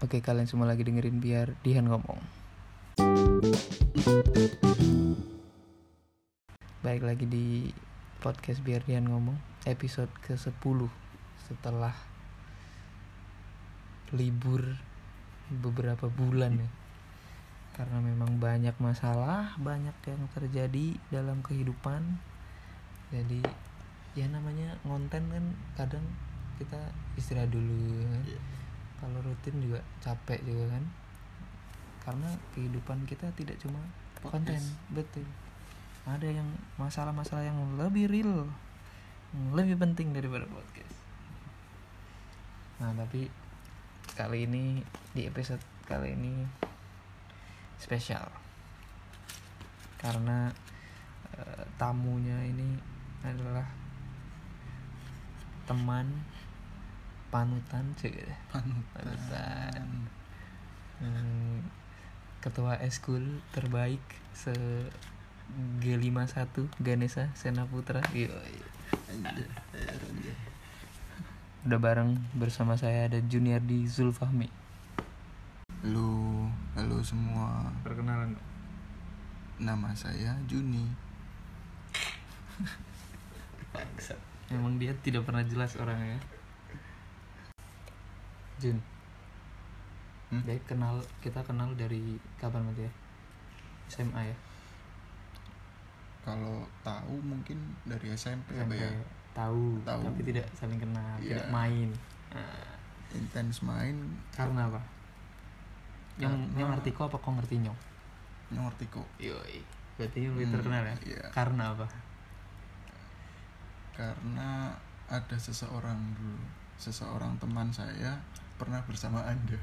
Oke kalian semua lagi dengerin biar Dian ngomong. Baik lagi di podcast biar Dian ngomong Episode ke 10 Setelah Libur Beberapa bulan ya. Karena memang banyak masalah Banyak yang terjadi dalam kehidupan. Jadi Ya namanya ngonten kan Kadang kita istirahat dulu. Kan kalau rutin juga capek juga kan. Karena kehidupan kita tidak cuma konten Podcast. betul. Ada yang masalah-masalah yang lebih real yang lebih penting daripada podcast. Nah tapi kali ini di episode kali ini spesial. Karena eh, tamunya ini adalah teman panutan cek panutan. Panutan. Hmm, ketua eskul terbaik se G51 Ganesha Sena Putra Yoi. udah bareng bersama saya ada Junior di Zulfahmi. Halo halo semua. Perkenalan. Nama saya Juni. Memang dia tidak pernah jelas orangnya Jun Hmm? Dia kenal kita kenal dari kapan berarti ya? SMA ya? Kalau tahu mungkin dari SMP, apa SMP ya tahu, Tahu. tapi tidak saling kenal Iya. tidak main. Nah, intens main. Karena apa? Yang Karena- yang ngerti kok apa kok ngerti nyong? Ngerti kok. Yoi. Berarti lebih Hmm, terkenal ya? iya. karena apa? Karena ada seseorang dulu seseorang teman saya pernah bersama anda.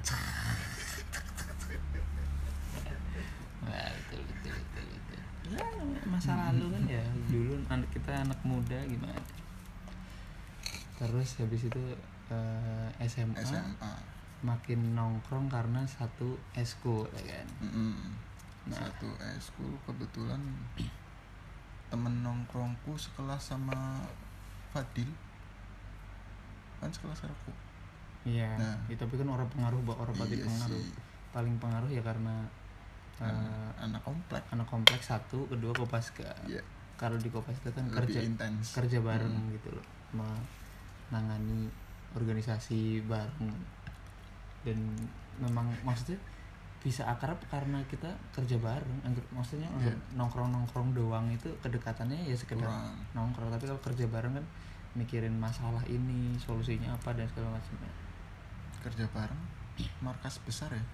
Nah, betul betul betul betul. Ya masa lalu kan ya. Dulu anak kita anak muda gimana? Terus habis itu eh, SMA, SMA makin nongkrong karena satu eskul ya kan? Mm-mm. Nah. satu eskul kebetulan temen nongkrongku sekelas sama Fadil. Kan sekelas aku iya Nah. Ya, tapi kan orang pengaruh orang paling Iya pengaruh sih. paling pengaruh ya karena eh, anak, anak komplek anak kompleks satu kedua kopaska Iya. kalau di kopaska kan lebih kerja intens kerja bareng Hmm. gitu loh menangani organisasi bareng dan memang maksudnya bisa akrab karena kita kerja bareng maksudnya Iya. nongkrong nongkrong doang itu kedekatannya ya sekedar kurang nongkrong tapi kalau kerja bareng kan mikirin masalah ini solusinya apa dan segala macamnya kerja bareng markas besar ya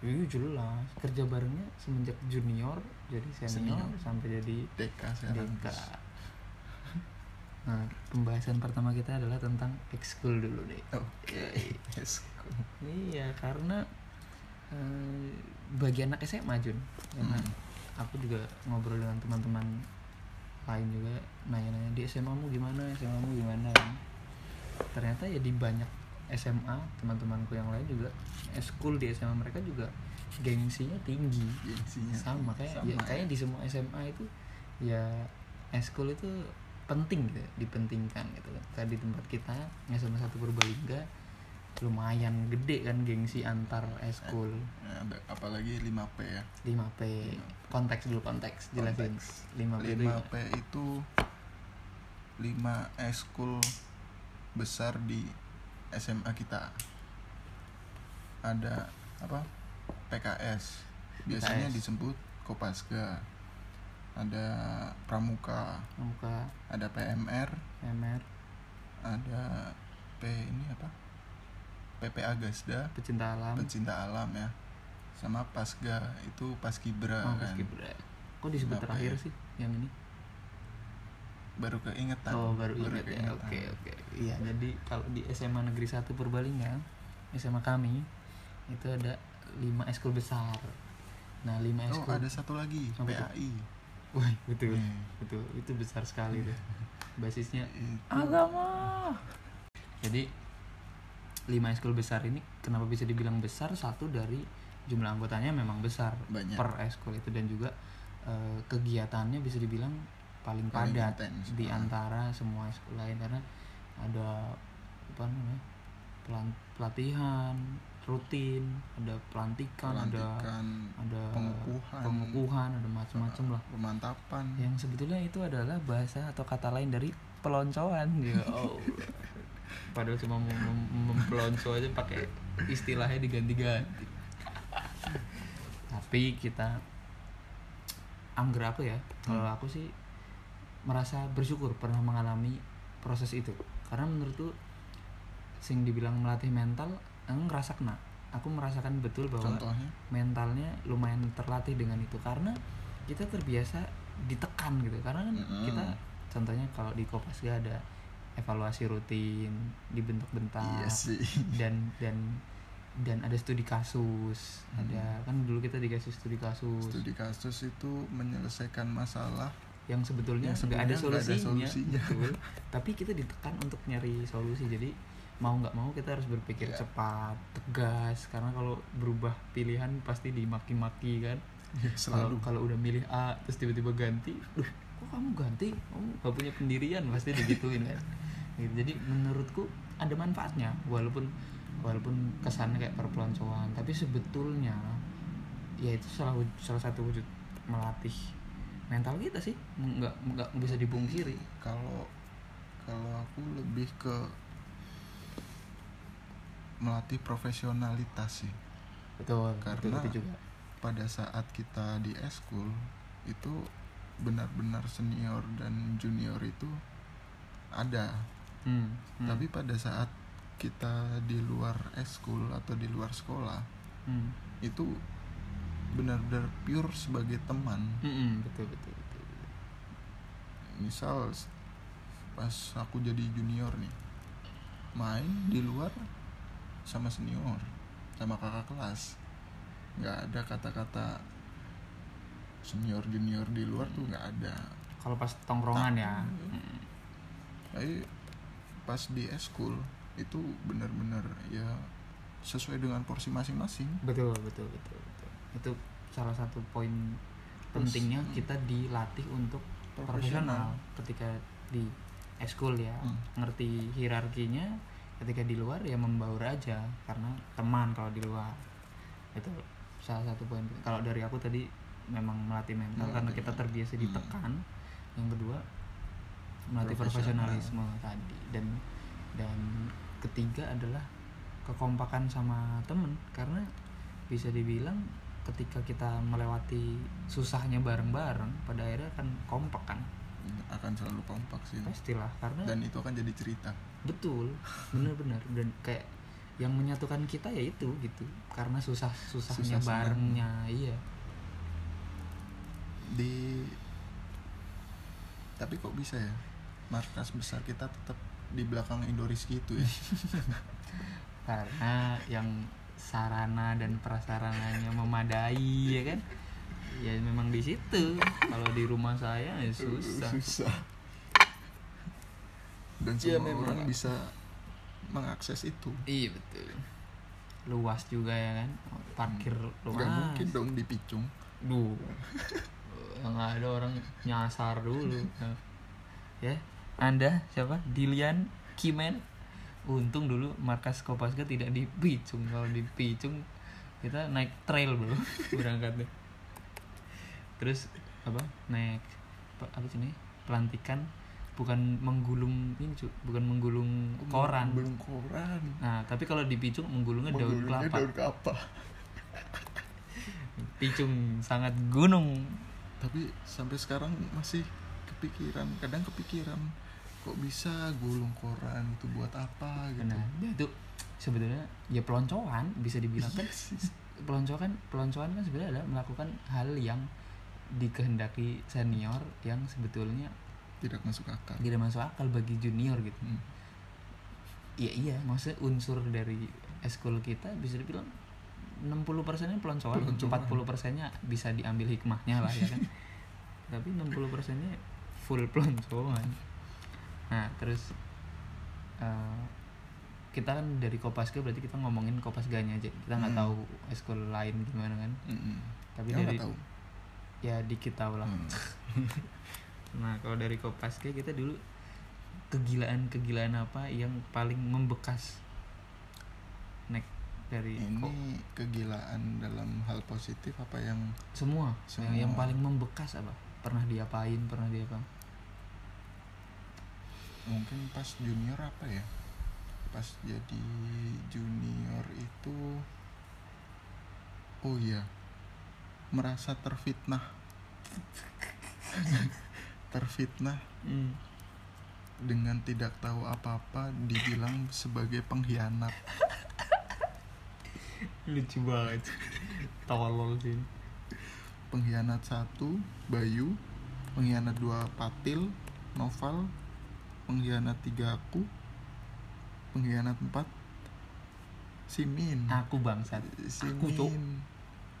Iya jelas kerja barengnya semenjak junior jadi senior, Senior. sampai jadi DK sekarang DK. Nah, pembahasan pertama kita adalah tentang ekskul dulu deh. oke yes. Iya, karena eh, bagi anak SMA Jun, karena Hmm. aku juga ngobrol dengan teman-teman lain juga nanya-nanya di SMA mu gimana, SMA mu gimana. Ternyata ya di banyak SMA teman-temanku yang lain juga eskul di SMA mereka juga gengsinya tinggi. Gengsinya sama kayak ya, Sama. kayaknya di semua SMA itu ya eskul itu penting gitu ya, dipentingkan gitu kan. Tadi tempat kita SMA satu Purbalingga lumayan gede kan gengsi antar eskul Ya, ada apalagi 5P ya. 5P konteks dulu konteks jelasin. Konteks. 5P itu 5P itu 5 eskul besar di SMA kita. Ada apa PKS biasanya PKS. disebut Kopaska. Ada Pramuka. Muka ada PMR MR ada P ini apa? PPA Gasda pecinta alam. Pencinta alam ya. Sama Pasga itu Paskibra. Oh, kan Paskibra. kok disebut 5P. terakhir sih yang ini baru keingetan Oh baru ingat ya. Oke oke. Iya jadi kalau di SMA Negeri 1 Purbalingga SMA kami itu ada lima eskul besar. Nah lima Oh eskul. ada satu lagi? PAI Wah betul Hmm. betul itu besar sekali tuh. Basisnya Itu agama. Jadi lima eskul besar ini kenapa bisa dibilang besar? Satu dari jumlah anggotanya memang besar Banyak. per eskul itu dan juga eh, kegiatannya bisa dibilang paling Paling padat intens. di Ah. antara semua sekolah lain karena ada apa namanya pelan- pelatihan rutin ada pelantikan, ada pelantikan ada pengukuhan. pengukuhan ada macam-macam lah pemantapan yang sebetulnya itu adalah bahasa atau kata lain dari peloncoan ya Allah. padahal cuma mem- mem- mempelonco aja pakai istilahnya diganti-ganti tapi kita angger aku ya kalau aku sih merasa bersyukur pernah mengalami proses itu. Karena menurutku sing dibilang melatih mental aku ngerasa kena. Aku merasakan betul bahwa contohnya? mentalnya lumayan terlatih dengan itu. Karena kita terbiasa ditekan gitu. Karena kan Mm-mm. kita contohnya kalau di Kopasga ada evaluasi rutin dibentak-bentak iya sih. dan dan dan ada studi kasus. Hmm. ada kan dulu kita dikasih studi kasus. Studi kasus itu menyelesaikan masalah yang sebetulnya nggak ada nggak ada solusinya, solusinya. betul. Tapi kita ditekan untuk nyari solusi. Jadi mau nggak mau kita harus berpikir Iya. cepat tegas. Karena kalau berubah pilihan pasti dimaki-maki kan? Kalau selalu. kalau udah milih A terus tiba-tiba ganti Duh, kok kamu ganti? Kamu gak punya pendirian. Pasti digituin kan? Gitu. jadi menurutku ada manfaatnya. Walaupun walaupun kesannya kayak perpeloncoan tapi sebetulnya ya itu salah salah satu wujud melatih mental kita sih. Nggak nggak bisa dipungkiri kalau kalau aku lebih ke melatih profesionalitas sih. Betul Karena- betul, itu juga. pada saat kita di eskul itu benar-benar senior dan junior itu ada. Hmm, hmm, tapi pada saat kita di luar eskul atau di luar sekolah hmm, itu benar-benar pure sebagai teman. Hmm, hmm, betul betul betul. Misal s- pas aku jadi junior nih main di luar sama senior sama kakak kelas. Nggak ada kata-kata senior junior di luar tuh nggak ada. Kalau pas tongkrongan ya. Tapi pas di eskul itu benar-benar ya sesuai dengan porsi masing-masing. Betul betul betul betul itu salah satu poin pentingnya hmm. kita dilatih untuk profesional ketika di eskul ya Hmm. ngerti hierarkinya ketika di luar ya membaur aja karena teman kalau di luar itu salah satu poin kalau dari aku tadi memang melatih mental Melatih karena kita terbiasa Hmm. ditekan yang kedua melatih Profesional. profesionalisme tadi dan dan ketiga adalah kekompakan sama temen karena bisa dibilang ketika kita melewati susahnya bareng-bareng pada akhirnya akan kompak kan? Akan selalu kompak sih pastilah karena dan itu akan jadi cerita. Betul benar-benar. Dan kayak yang menyatukan kita ya itu gitu. Karena susah susahnya Susah barengnya iya. Di tapi kok bisa ya? Markas besar kita tetap di belakang Indorizki itu ya? Karena yang sarana dan prasarananya memadai ya kan ya memang di situ kalau di rumah saya ya susah susah dan Ya, semua memang. orang bisa mengakses itu iya betul luas juga ya kan parkir luas nggak mungkin dong di Picung Duh. yang ada orang nyasar dulu. ya. Anda siapa? Dilian Kimen. Untung dulu markas Kopasga tidak di Picung. Kalau di Picung kita naik trail bro berangkatnya. Terus apa? Naik apa, sih? Pelantikan bukan menggulung ini cu, bukan menggulung koran. belum koran Nah, tapi kalau di Picung menggulungnya daun Menggulungnya kelapa. daun kelapa Picung sangat gunung. tapi sampai sekarang masih kepikiran kadang kepikiran kok bisa gulung koran itu buat apa gitu Nah, itu sebetulnya ya peloncoan bisa dibilang kan Iya peloncoan peloncoan kan sebenarnya adalah melakukan hal yang dikehendaki senior yang sebetulnya tidak masuk akal tidak masuk akal bagi junior gitu. Hmm. Iya iya, maksudnya unsur dari eskul kita bisa dibilang 60 persennya peloncoan, Peloncoan. 40 persennya bisa diambil hikmahnya lah ya kan. Tapi 60 persennya full peloncoan. Nah terus eh, kita kan dari Kopasga berarti kita ngomongin Kopasganya aja. Kita nggak Hmm. tahu eskul lain gimana kan. Mm-mm. Tapi Ya, dari tahu ya dikit tahu lah. Hmm. Nah kalau dari Kopasga kita dulu kegilaan-kegilaan apa yang paling membekas nek dari kok ini kegilaan dalam hal positif apa yang semua, Semua. Yang, yang paling membekas apa pernah diapain pernah diapa mungkin pas junior apa ya? Pas jadi junior itu oh iya merasa terfitnah. Terfitnah hmm. dengan tidak tahu apa-apa dibilang sebagai pengkhianat. Lucu banget. Tolol sih. Pengkhianat satu Bayu. Pengkhianat dua Patil. Noval pengkhianat tiga aku pengkhianat empat Simin. Aku bangsat. Simin. aku, Cuk.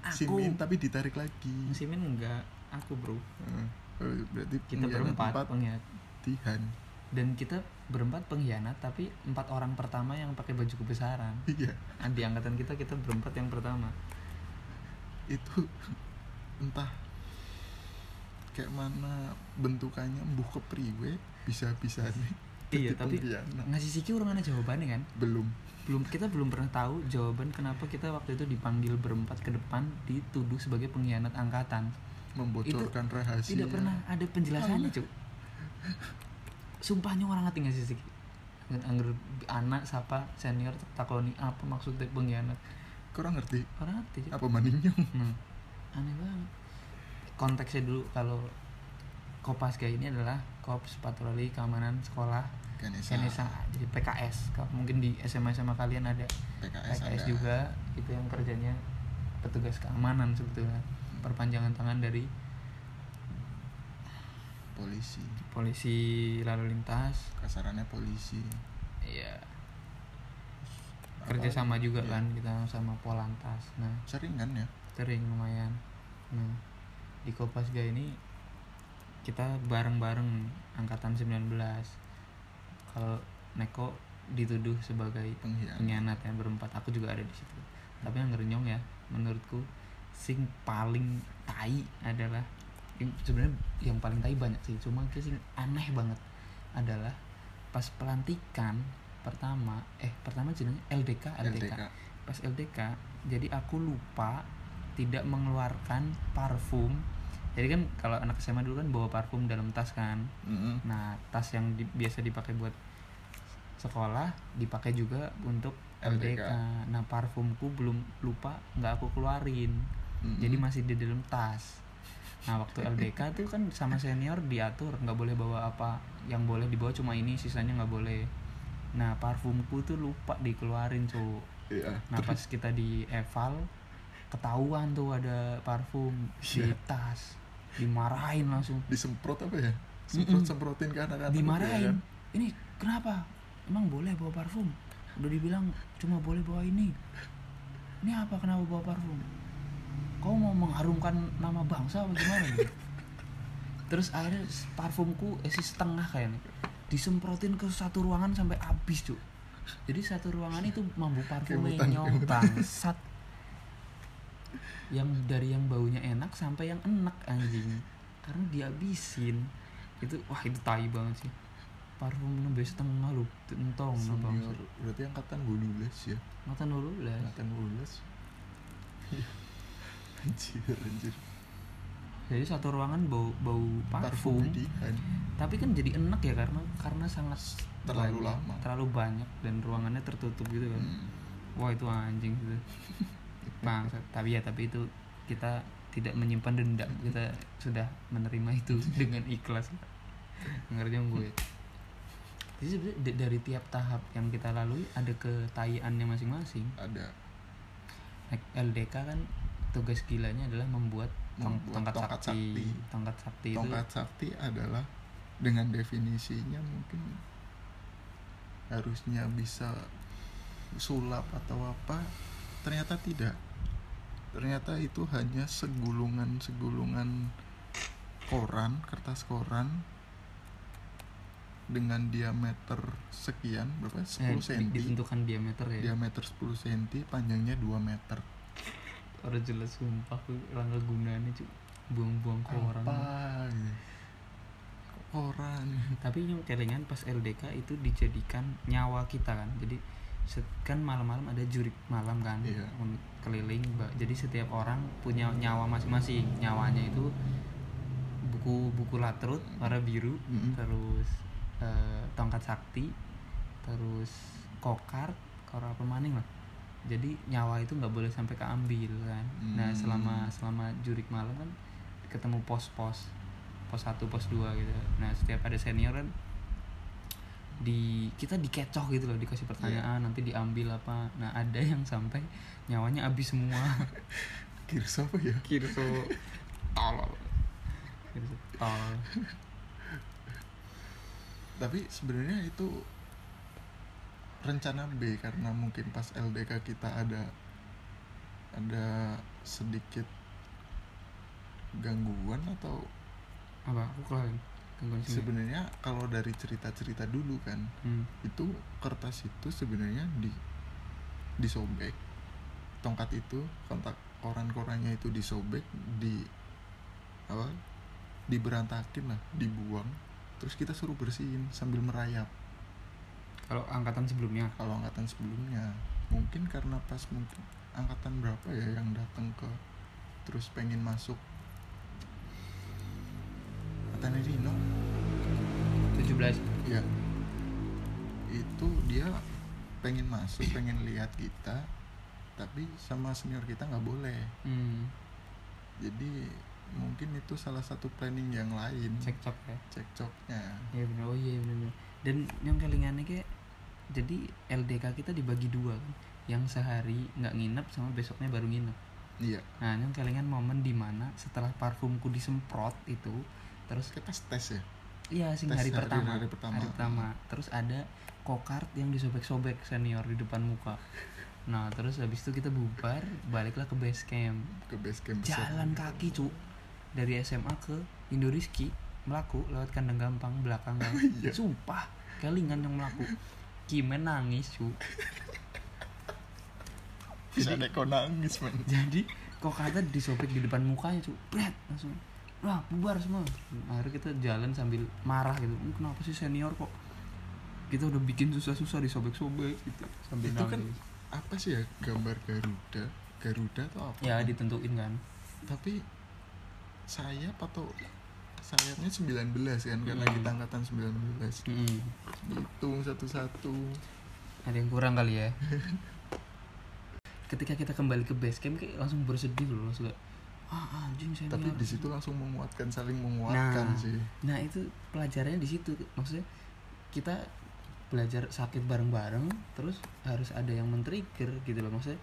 aku. Simin tapi ditarik lagi. Simin enggak. Aku bro. Oh, berarti kita berempat empat pengkhianat. Tihan. Dan kita berempat pengkhianat tapi empat orang pertama yang pakai baju kebesaran. Iya. Nah, di angkatan kita kita berempat yang pertama. Itu entah kayak mana bentukannya mbuh kepriwe bisa-bisa nih iya tapi ngasih siki orang ada jawabannya kan? Belum. Belum kita belum pernah tahu jawaban kenapa kita waktu itu dipanggil berempat ke depan dituduh sebagai pengkhianat angkatan. Membocorkan rahasia. tidak pernah ada penjelasannya Allah. cuk. Sumpahnya orang ngerti nggak sih siki Angger anak siapa senior takoni apa maksudnya pengkhianat? Kurang ngerti? Orang ngerti Cuk. apa maningnya? Hmm. aneh banget. Konteksnya dulu kalau kopas kayak ini adalah kops patroli keamanan sekolah Kanesa NSA jadi PKS mungkin di SMA SMA kalian ada PKS, PKS ada. juga itu yang kerjanya petugas keamanan sebetulnya perpanjangan tangan dari polisi. Polisi lalu lintas. Kasarannya polisi. Iya. Apa- kerjasama juga iya. kan kita sama Polantas nah. Sering kan ya? Sering lumayan. Nah di Kopasga ini kita bareng-bareng angkatan 19 kalau Neko dituduh sebagai pengkhianat. pengkhianat ya berempat. Aku juga ada di situ. Tapi yang ngerenyong ya menurutku sing paling tai adalah yang sebenarnya yang paling tai banyak sih cuma sing aneh banget adalah pas pelantikan pertama eh pertama jenengnya LDK LDK, LDK pas LDK jadi aku lupa tidak mengeluarkan parfum jadi kan kalau anak SMA dulu kan bawa parfum dalam tas kan Mm-mm. nah tas yang di- biasa dipakai buat sekolah dipakai juga untuk LDK, LDK. nah parfumku belum lupa nggak aku keluarin Mm-mm. jadi masih di dalam tas nah waktu LDK tuh kan sama senior diatur nggak boleh bawa apa yang boleh dibawa cuma ini sisanya nggak boleh nah parfumku tuh lupa dikeluarin cuy iya Nah pas kita di eval ketahuan tuh ada parfum di Iya. tas, dimarahin langsung, disemprot apa ya semprot semprotin ke anak-anak dimarahin. ya kan? Ini kenapa? Emang boleh bawa parfum? Udah dibilang cuma boleh bawa ini. Ini apa kenapa bawa parfum? Kau mau mengharumkan nama bangsa apa gimana? nih? Terus akhirnya parfumku isi setengah kayaknya disemprotin ke satu ruangan sampai habis cuy jadi satu ruangan itu mampu parfumnya nyong bangsat yang dari yang baunya enak sampai yang enak anjing. Karena dihabisin. Itu wah itu tai banget sih. Parfum nambah setengah lu entong Senior, berarti angkatan gue nulis ya? Mata dulu lah angkatan gue nulis anjir anjir. Jadi satu ruangan bau bau parfum Widihan. tapi kan jadi enak ya karena karena sangat Terlalu banyak, lama. terlalu banyak dan ruangannya tertutup gitu kan. Hmm. wah itu anjing gitu bangsat tapi ya tapi itu kita tidak menyimpan dendam. Kita sudah menerima itu dengan ikhlas. Ngerti gue? Jadi sebenarnya dari tiap tahap yang kita lalui ada ketayannya masing-masing. Ada. LDK kan tugas gilanya adalah membuat, tong- Membuat tongkat, tongkat sakti. sakti. tongkat sakti tongkat sakti adalah dengan definisinya mungkin harusnya bisa sulap atau apa ternyata tidak. Ternyata itu hanya segulungan segulungan koran kertas koran dengan diameter sekian berapa? Itu eh, 10 di- cm ditentukan diameter ya. Diameter 10 cm panjangnya 2 meter. Orang jelas sumpah tuh rangga gunanya cuy buang-buang koran. apa koran. Tapi yang kelingan pas LDK itu dijadikan nyawa kita kan. Jadi kan malam-malam ada jurik malam kan Iya. un- keliling jadi setiap orang punya nyawa masing-masing nyawanya itu buku buku latrut warna biru Mm-mm. terus eh, tongkat sakti terus kokart kora apa maning lah jadi nyawa itu nggak boleh sampai keambil kan nah Hmm. selama selama jurik malam kan ketemu pos-pos pos satu pos dua gitu nah setiap ada senior kan di kita dikecoh gitu loh dikasih pertanyaan nanti diambil apa. Nah ada yang sampai nyawanya habis semua. Kirso apa ya? Kirso tolol Kirso tolol tapi sebenarnya itu rencana B karena mungkin pas LDK kita ada ada sedikit gangguan atau apa? Aku keluarin sebenarnya kalau dari cerita-cerita dulu kan hmm. itu kertas itu sebenarnya di disobek. Tongkat itu kontak koran-korannya itu disobek di apa diberantakin lah dibuang terus kita suruh bersihin sambil merayap. Kalau angkatan sebelumnya? Kalau angkatan sebelumnya mungkin karena pas mungkin angkatan berapa ya yang datang ke terus pengen masuk. Angkatan Rino 17 ya itu dia pengen masuk pengen lihat kita tapi sama senior kita nggak boleh. Hmm. jadi mungkin itu salah satu planning yang lain. Cekcok ya? Cekcoknya. Ya bener oh iya bener. dan yang kelingannya kayak jadi LDK kita dibagi dua kan. Yang sehari nggak nginep sama besoknya baru nginep. Iya. Nah yang kelingan momen di mana setelah parfumku disemprot itu terus kita tes ya iya sing hari, hari- pertama. hari pertama. hari pertama. Terus ada kokart yang disobek-sobek senior di depan muka. Nah terus habis itu kita bubar baliklah ke base camp. Ke base camp besar. jalan kaki cu. Dari SMA ke Indoriski melaku lewat kandang gampang belakang. Kan iya. sumpah kelingan yang melaku. Kimen nangis cu. Bisa neko nangis man jadi kok kata disobek di depan mukanya cu. Bret, langsung wah bubar semua. Akhirnya kita jalan sambil marah gitu. "Ini kenapa sih senior kok kita udah bikin susah-susah disobek-sobek gitu sambil Itu kan nangis? apa sih ya gambar Garuda? Garuda atau apa? Ya ditentuin kan. Tapi sayap atau sayapnya 19 kan karena Hmm. kita angkatan 19 Mm-mm. hitung satu-satu. Ada yang kurang kali ya? Ketika kita kembali ke base camp kayak langsung bersedih loh langsung kayak ah anjing senior tapi di situ langsung menguatkan saling menguatkan Nah. sih. nah itu pelajarannya di situ. Maksudnya kita belajar sakit bareng-bareng terus harus ada yang men-trigger gitu loh. Maksudnya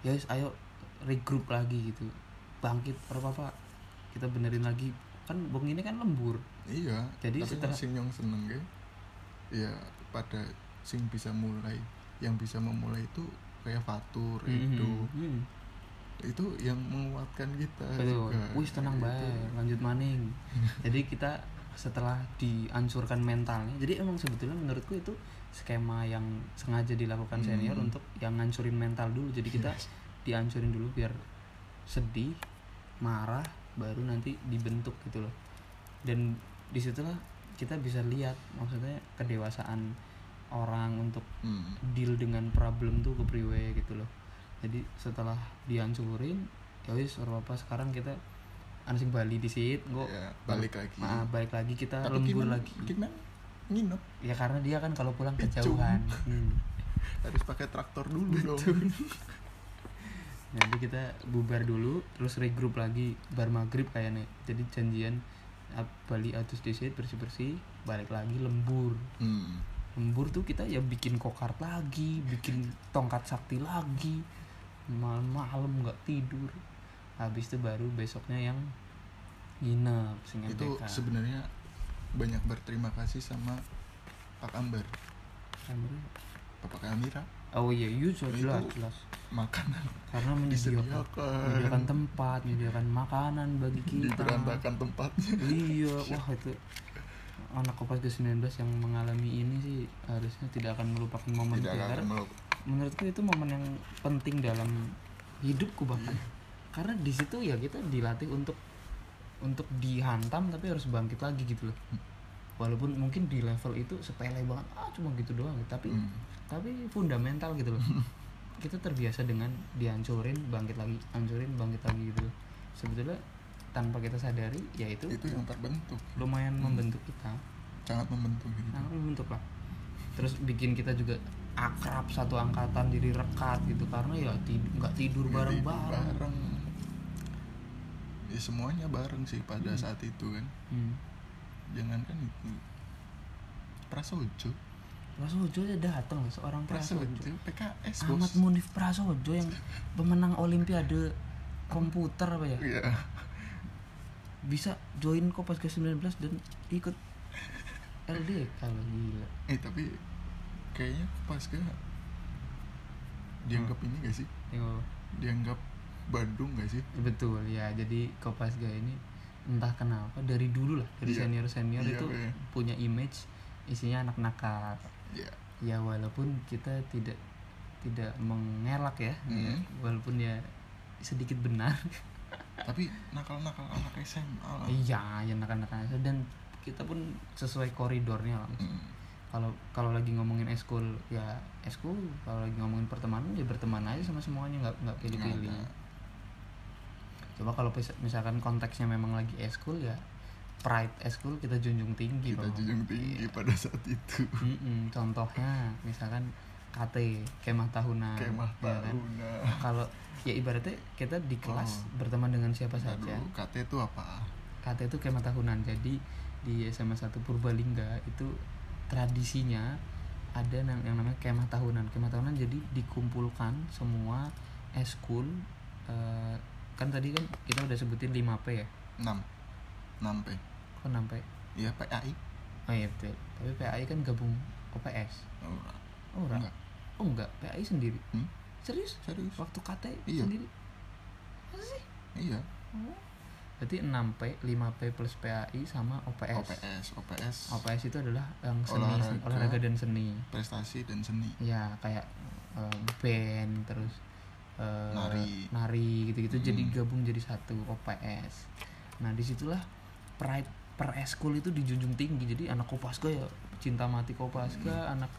ya ayo regroup lagi gitu. Bangkit apa apa kita benerin lagi. Kan bong ini kan lembur. Iya Jadi tapi setelah- sing yang seneng ya. Ya pada sing bisa mulai yang bisa memulai itu kayak Fatur itu Hmm, itu yang menguatkan kita betul. juga. Wis tenang Itu. baik lanjut maning. Jadi kita setelah dihancurkan mentalnya jadi emang sebetulnya menurutku itu skema yang sengaja dilakukan senior Hmm. untuk yang ngancurin mental dulu. Jadi kita dihancurin dulu biar sedih marah baru nanti dibentuk gitu loh. Dan di situlah kita bisa lihat maksudnya kedewasaan orang untuk Hmm. deal dengan problem tuh kepriwe gitu loh jadi setelah dihancurin ya wis apa sekarang kita ansing Bali di sit kok Ya, balik lagi. Nah, balik lagi kita tapi lembur gimana? lagi. Gimana? Nginep? Ya karena dia kan kalau pulang kejauhan. hmm. harus pakai traktor dulu dong. Jadi kita bubar dulu terus regroup lagi bar maghrib kayaknya. Jadi janjian Bali atus disit bersih bersih balik lagi lembur. Hmm. lembur tuh kita ya bikin kokart lagi bikin tongkat sakti lagi malam-malam nggak tidur. Habis itu baru besoknya yang nginep itu sebenarnya banyak berterima kasih sama Pak Ambar Amri. Bapak Amira. Oh iya iya jelas Itu jelas, makanan. Karena menyediakan menyediakan tempat menyediakan makanan bagi kita. Diberantakan tempatnya. Iya wah itu anak kopas ke 19 yang mengalami ini sih harusnya tidak akan melupakan momen tidak itu ya. akan menurutku itu momen yang penting dalam hidupku bahkan karena di situ ya kita dilatih untuk untuk dihantam tapi harus bangkit lagi gitu loh. Walaupun mungkin di level itu sepele banget ah cuma gitu doang tapi Hmm. tapi fundamental gitu loh. Kita terbiasa dengan dihancurin bangkit lagi hancurin bangkit lagi gitu loh. sebetulnya tanpa kita sadari ya itu itu yang terbentuk. lumayan Hmm. membentuk kita. Sangat membentuk gitu sangat membentuk lah. Terus bikin kita juga akrab satu angkatan jadi rekat gitu karena ya tid- nggak tidur bareng-bareng. bareng. Ya semuanya bareng sih pada Hmm. saat itu kan. Hmm. jangankan itu. Prasojo. Prasojo aja datang seorang Prasojo. Prasojo PKS Ahmad bos. Munif Prasojo yang pemenang Olimpiade komputer apa ya? Iya. bisa join Kopas ke 19 dan ikut LD kalau gila. Eh tapi kayaknya pas ke dianggap ini gak sih? Tengok. dianggap Bandung gak sih? Betul ya jadi Kopasga ini entah kenapa dari dulu lah dari senior senior Iya, itu iya. punya image isinya anak nakal. Ya ya walaupun kita tidak tidak mengelak ya Hmm. ya, walaupun ya sedikit benar. Tapi nakal-nakal anak SMA lah. Iya ya nakal-nakal. Dan kita pun sesuai koridornya lah. Hmm. Kalau kalau lagi ngomongin eskul ya eskul kalau lagi ngomongin pertemanan ya berteman aja sama semuanya nggak nggak pilih-pilih coba kalau misalkan konteksnya memang lagi eskul ya pride eskul kita junjung tinggi kita junjung tinggi Iya. pada saat itu. Mm-mm, contohnya misalkan KT kemah tahunan kemah ya kan? tahunan. Kalau ya ibaratnya kita di kelas Oh. berteman dengan siapa saja. Aduh, KT itu apa? KT itu kemah tahunan. Jadi di SMA 1 Purbalingga itu tradisinya ada yang, yang namanya kemah tahunan. Kemah tahunan jadi dikumpulkan semua eskul eh, kan tadi kan kita udah sebutin 5P ya? 6 6 P. Kok 6P iya PAI oh iya betul. Tapi PAI kan gabung OPS oh, oh enggak? Enggak. Oh enggak. PAI sendiri? Hmm? serius? Serius. Waktu KT Iya. sendiri? Masa sih? Iya. Oh. Berarti 6P 5P plus PAI sama OPS OPS OPS OPS itu adalah yang seni Olahraga. olahraga, dan seni prestasi dan seni ya kayak eh, band terus eh, Nari. nari gitu-gitu jadi Hmm. gabung jadi satu OPS nah di situlah pride per eskul itu dijunjung tinggi jadi anak kopaska ya cinta mati kopaska Hmm. anak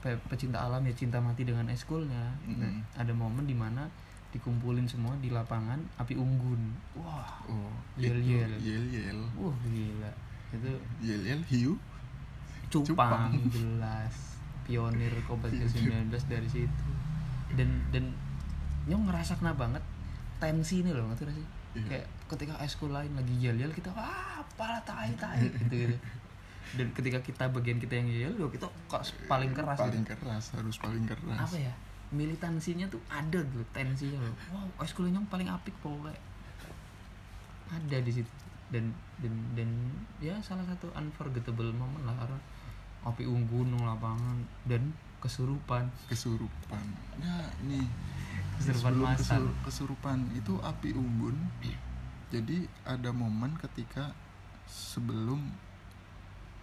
pe- pecinta alam ya cinta mati dengan eskulnya nah, Hmm. ada momen di mana dikumpulin semua di lapangan api unggun wah oh Yel-yel. itu yel yel wah gila itu yel yel hiu cupang, Cupang. jelas pionir Pionir. 19 dari situ dan dan nyong ngerasa kena banget tensi ini loh ngerti gak sih Iya. kayak ketika eskul lain lagi yel yel kita ah pala tai tai gitu gitu dan ketika kita bagian kita yang yel yel kita kok paling keras paling gitu. keras harus paling keras apa ya militansinya tuh ada gitu tensinya. Loh wow. Eskul nyong paling apik pokoknya. Ada di situ. Dan dan dan ya salah satu unforgettable moment lah karena api unggun lapangan dan kesurupan. Kesurupan. Ya nih. Kesurupan masal. kesur- kesurupan itu api unggun. Jadi ada momen ketika sebelum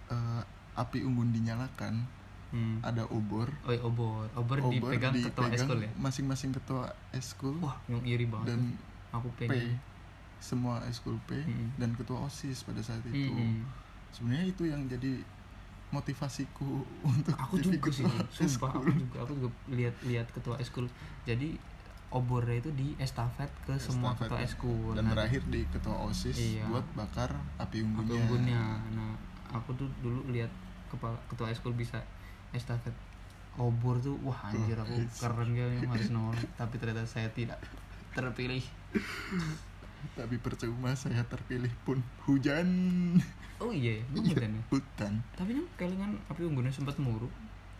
eh, api unggun dinyalakan hmm. ada obor. Oh iya, obor. Obor, obor dipegang ketua dipegang eskul ya? masing-masing ketua eskul. Wah yang iri banget dan aku P. semua eskul P Mm-mm. dan ketua osis pada saat itu. Mm-mm. sebenarnya itu yang jadi motivasiku untuk aku jadi juga sih ketua sumpah. Aku juga aku juga lihat lihat ketua eskul. Jadi obornya itu di estafet ke semua Estafet ketua ya. eskul. Dan Nah, berakhir di ketua osis Iya. buat bakar api api unggunnya, unggunnya nah aku tuh dulu lihat kepala ketua eskul bisa estafet obor tuh wah anjir aku Wah, keren kayaknya harus nolak tapi ternyata saya tidak terpilih. Tapi percuma saya terpilih pun hujan. Oh iya emang Iya, hujan ya? hutan. Tapi kan kelingan api unggunnya sempat muruk.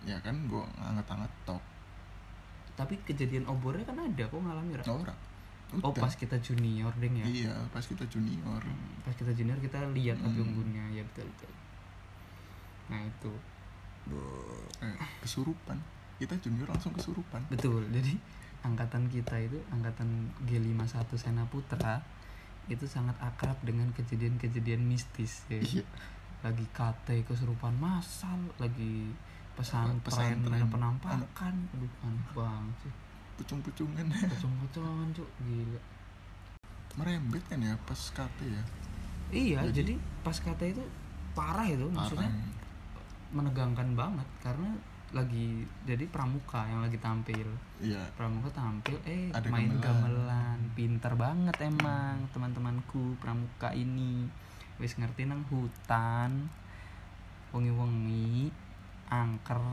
Ya kan gua angkat-angkat top tapi kejadian obornya kan ada kok ngalami Ra? Nora oh pas kita junior deng ya? Iya pas kita junior. Hmm, pas kita junior kita lihat api Hmm. unggunnya. Ya betul betul. Nah itu kesurupan. Kita junior langsung kesurupan. Betul. Jadi angkatan kita itu angkatan G51 Sena Putra itu sangat akrab dengan kejadian-kejadian mistis ya. iya. Lagi KT kesurupan massal lagi pesantren, Pesantren. penampakan. Aduh aneh banget sih. Pucung-pucungan pocong-pocongan cuk. Gila. Merembet kan ya pas KT ya? Iya Jadi- jadi, pas KT itu parah itu maksudnya. Menegangkan banget karena lagi jadi pramuka yang lagi tampil. Iya. Pramuka tampil eh Ada main gamelan. gamelan. Pinter banget emang teman-temanku pramuka ini. Wis ngerti nang hutan wengi-wengi angker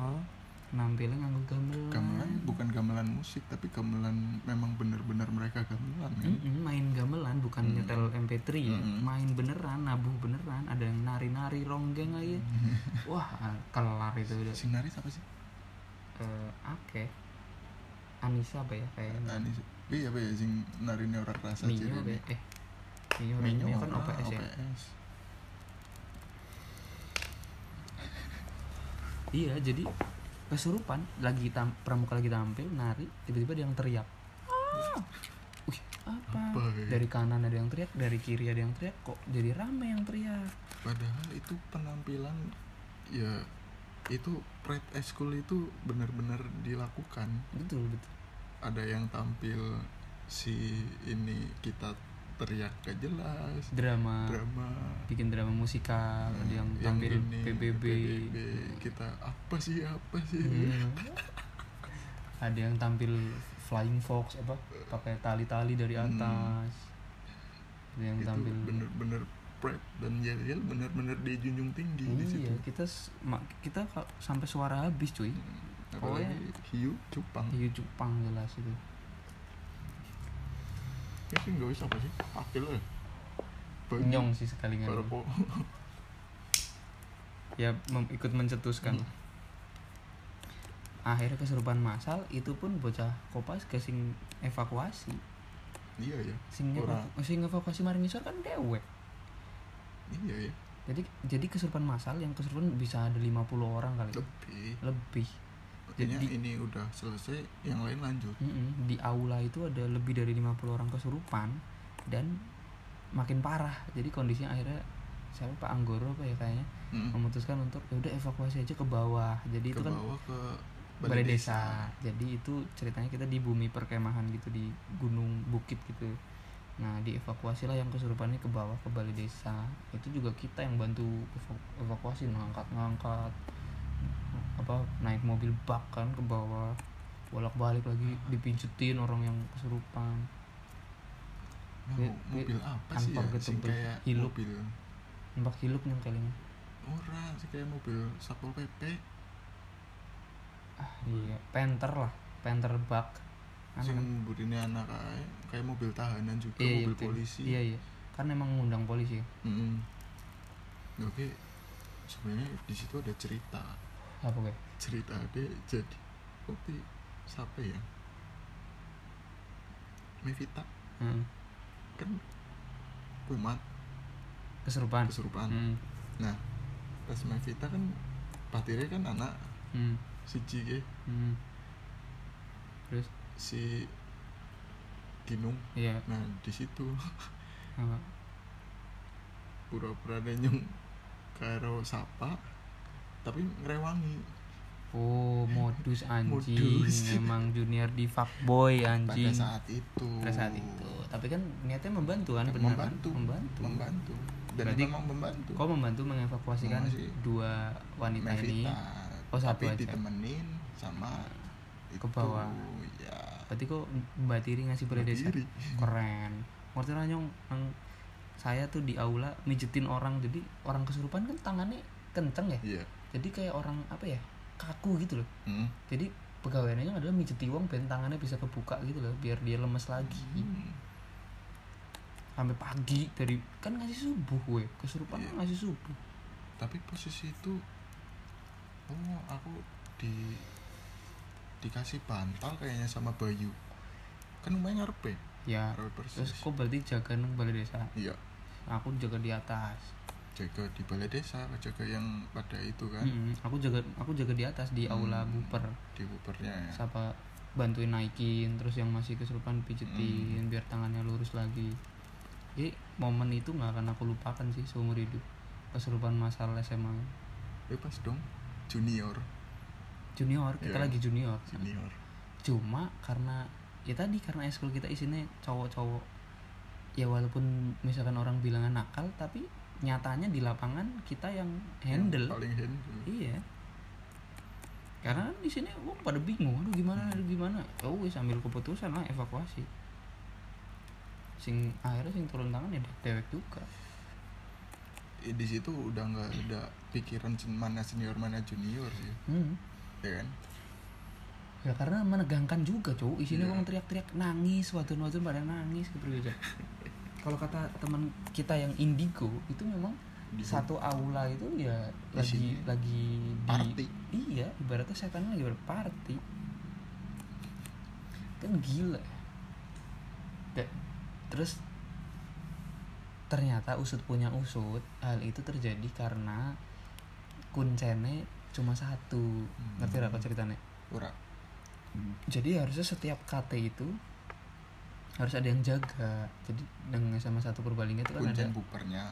nampilnya nganggo gamelan. Gamelan bukan gamelan musik tapi gamelan memang bener-bener mereka gamelan kan? Mm-mm, main gamelan bukan Mm. nyetel MP3 ya. Mm-mm. main beneran nabuh beneran ada yang nari-nari ronggeng aja. Wah kelar itu udah. Sing nari siapa sih? Eh oke Anissa apa ya kayaknya. Anis iya apa ya sing narine ora kerasa Minyo apa ya? eh Minyo, Minyo Minyo kan OPS ya? OPS. iya jadi kesurupan lagi tam pramuka lagi tampil nari tiba-tiba ada yang teriak. Ah. Wih apa, Apa ya? dari kanan ada yang teriak dari kiri ada yang teriak kok jadi rame yang teriak? Padahal itu penampilan ya itu pride school itu benar-benar dilakukan. Betul betul. Ada yang tampil si ini kita teriak gak jelas. Drama. Drama. Bikin drama musikal ada yang yang tampil ini, PBB, PBB, kita apa sih apa sih? Hmm. ada yang tampil flying fox apa? Pakai tali-tali dari Hmm. atas. Ada yang itu tampil bener-bener pride dan yel-yel bener-bener dijunjung tinggi di situ. iya kita kita sampai suara habis cuy. Apalagi Pokoknya- hiu cupang. Iya Jepang jelas itu ya nggak bisa apa sih akil ya Baju, nyong sih sekali kok. Ya mem- ikut mencetuskan. Hmm. akhirnya kesurupan masal itu pun bocah kopas ke sing evakuasi. Iya ya sing, evaku- sing evakuasi maring ngisor kan dewek. Iya ya jadi jadi kesurupan masal yang kesurupan bisa ada 50 orang kali. Lebih. Lebih Jadi- ini udah selesai yang lain lanjut. Di aula itu ada lebih dari 50 orang kesurupan dan makin parah. Jadi kondisinya akhirnya siapa Pak Anggoro apa ya kayaknya Mm. memutuskan untuk ya udah evakuasi aja ke bawah. Jadi ke itu kan bawah ke balai desa. jadi itu ceritanya kita di bumi perkemahan gitu di gunung bukit gitu. Nah dievakuasi lah yang kesurupannya ke bawah ke balai desa. Itu juga kita yang bantu evaku- evakuasi ngangkat ngangkat apa naik mobil bak kan ke bawah bolak balik lagi dipincetin orang yang kesurupan. Nah, Wi- mobil apa sih ya? sing ketebel. kayak Hilup. mobil. Mbak hilup yang kalinya ora sih kayak mobil satpol pp ah iya. Penter lah penter bak. Sing kan? burine anak kae kayak mobil tahanan juga iya, iya, mobil betul. polisi. Iya iya. Kan emang ngundang polisi. Mm-mm. oke. Sebenarnya di situ ada cerita apa gue cerita deh jadi oke siapa ya? Mevita. Hmm. kan kumat. Kesurupan kesurupan Hmm. nah pas Mevita kan patire kan anak Hmm. si Jige Hmm. terus? Si Ginung. Iya. Nah di situ. Apa? Pura-pura nyung karo sapa tapi ngerewangi. Oh modus anjing. Modus. emang junior di fuckboy pada anjing. saat itu. Pada saat itu. Tapi kan niatnya membantu kan benar kan? membantu. Membantu. Membantu. Dan Berarti memang membantu. kau membantu mengevakuasikan dua wanita ini? Mevita. Oh, satu tapi aja. ditemenin sama Ke bawah. ya. Berarti kok mbak Tiri ngasih balai desa Mandiri. keren. Ngerti lah nyong yang saya tuh di aula mijetin orang. Jadi orang kesurupan kan tangannya kenceng ya? Iya jadi kayak orang apa ya kaku gitu loh. Hmm. jadi pegawainya adalah mijeti wong ben tangannya bisa kebuka gitu loh biar dia lemes lagi. Hmm. sampai pagi dari kan ngasih subuh gue kesurupan kan ngasih subuh. Tapi posisi itu oh aku di dikasih bantal kayaknya sama Bayu. Kan lumayan ngarep ya ya terus kok berarti jaga nang balai desa? Iya. Aku jaga di atas jaga di balai desa jaga yang pada itu kan. Mm-mm. aku jaga aku jaga di atas di aula Hmm. buper. Di bupernya ya. Siapa bantuin naikin terus yang masih kesurupan pijetin Hmm. biar tangannya lurus lagi. Jadi momen itu nggak akan aku lupakan sih seumur hidup kesurupan masalah SMA bebas dong junior. Junior kita Iya. lagi junior. Junior cuma karena ya tadi karena eskul kita isinya cowok-cowok. Ya walaupun misalkan orang bilang nakal tapi nyatanya di lapangan kita yang handle. paling handle. Iya. Karena kan di sini wong pada bingung aduh gimana aduh gimana? Oh wis ambil keputusan lah evakuasi. Sing akhirnya sing turun tangan ya dewek juga. Eh, di situ udah nggak ada pikiran mana senior mana junior sih. Hmm. ya kan? Ya karena menegangkan juga cowok isinya Iya. orang teriak-teriak nangis waktu waktu pada nangis gitu kalau kata teman kita yang indigo itu memang Di- satu aula itu ya lagi Isinya lagi di party. iya ibaratnya setan lagi berparty. Kan gila. Da- terus ternyata usut punya usut hal itu terjadi karena kuncene cuma satu. Hmm. ngerti gak ceritanya? Ora. Jadi harusnya setiap KT itu harus ada yang jaga jadi dengan sama satu Purbalingga itu kan kuncen ada bupernya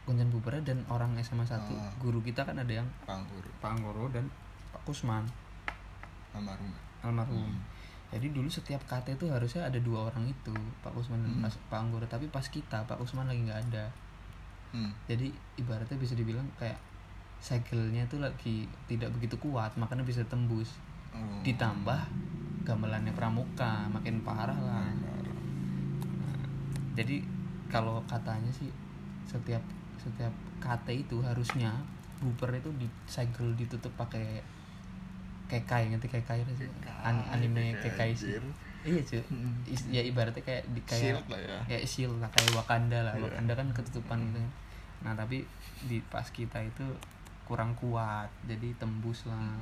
kuncen bupernya dan orang SMA satu Ah. guru kita kan ada yang Pak Anggoro dan Pak Kusman almarhum almarhum Hmm. jadi dulu setiap KT itu harusnya ada dua orang itu Pak Kusman dan Hmm. Mas- Pak Anggoro tapi pas kita Pak Kusman lagi nggak ada hmm. jadi ibaratnya bisa dibilang kayak segelnya itu lagi tidak begitu kuat makanya bisa tembus Oh. ditambah gamelannya pramuka makin parah lah Parah. Jadi kalau katanya sih setiap setiap KT itu harusnya buper itu di segel ditutup pakai kekai ngerti kekai sih? An- anime kekai sih. Iya cuy Hmm. Ya ibaratnya kayak di kayak Shield lah ya. kayak shield lah kayak Wakanda lah. Iya. Wakanda kan ketutupan gitu. Nah tapi di pas kita itu kurang kuat jadi tembus lah.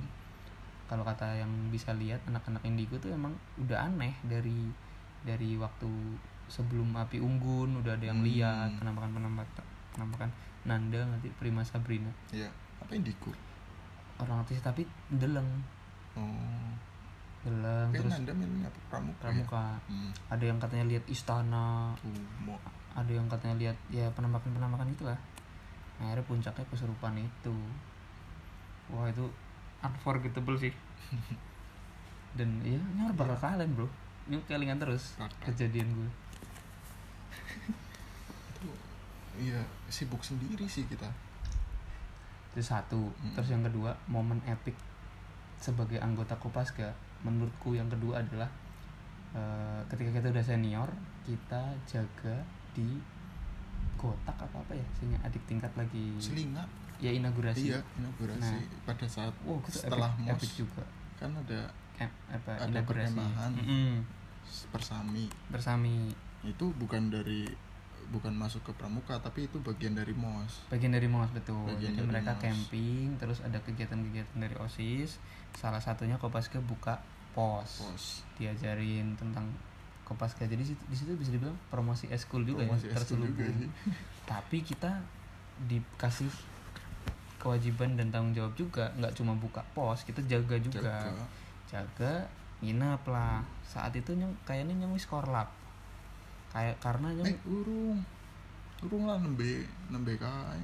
Kalau kata yang bisa lihat anak-anak indigo tuh emang udah aneh dari dari waktu sebelum api unggun udah ada yang Hmm. lihat penampakan penampakan penampakan Nanda nanti Prima Sabrina Iya. Apa indigo? orang artis tapi deleng Oh. deleng Kayak terus Nanda milihnya apa? Pramuka. pramuka Ya? Hmm. ada yang katanya lihat istana mau ada yang katanya lihat ya penampakan penampakan itulah akhirnya puncaknya kesurupan itu wah itu unforgettable sih dan ya nyor bakal kalian bro ini kelingan terus kejadian gue itu iya sibuk sendiri sih kita. itu satu Mm. terus yang kedua momen epic sebagai anggota Kopaska menurutku yang kedua adalah eh, ketika kita udah senior kita jaga di kotak apa apa ya sehingga adik tingkat lagi Selinga. ya inaugurasi Iya, inaugurasi Nah. pada saat Wow, itu setelah epic, mos epic juga. kan ada Em, apa Ada inaugurasi. perkemahan. Persami. Bersami Itu bukan dari bukan masuk ke pramuka tapi itu bagian dari mos. bagian dari MOS betul. Bagian Jadi dari mereka MOS. camping, terus ada kegiatan-kegiatan dari OSIS. Salah satunya Kopaska buka pos. Pos. Diajarin tentang Kopaska. Jadi di situ bisa dibilang promosi eskul juga Promosi ya, eskul juga terselubung. Tapi kita dikasih kewajiban dan tanggung jawab juga, nggak cuma buka pos, kita jaga juga. Jaga. jaga nginep lah saat itu nyong kayaknya nyong wis korlap kayak karena nyong. Eh, urung. Urung lah nembe nembe kae.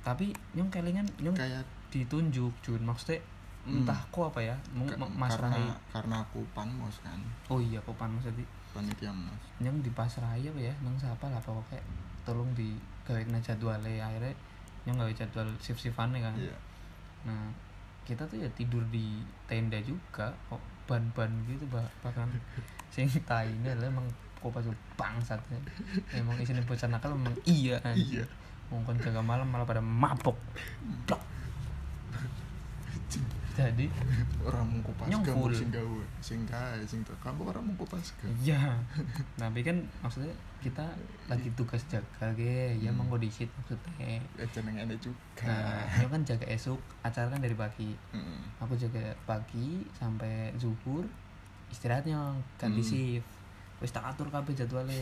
tapi nyong kelingan nyong Kayak ditunjuk Jun. Maksudnya Hmm. entah kok apa ya mau Ka- ma- Mas karena karena aku panmos kan. Oh iya kok pan maksudnya panitia mos nyong di pasraya apa ya? Nyong siapa lah pokoknya tolong di gawe jadwalnya akhirnya nyong gawe jadwal shift shiftannya kan. Iya. Nah kita tuh ya tidur di tenda juga kok ban-ban gitu bah bahkan sing taine lah emang kopas bangsat ya. emang isinya bocah nakal emang iya kan iya mungkin jaga malam malah pada mabok Blok. jadi orang mau kupas Nyong mau full. sing gawe sing kae sing tekam orang mau kupas ga iya tapi kan maksudnya kita lagi tugas jaga ge ya Hmm. dikit maksudnya ya jeneng enek juga nah ini kan jaga esok acara kan dari pagi Heeh. aku jaga pagi sampai zuhur istirahatnya ganti Hmm. shift wis tak atur kabeh jadwalnya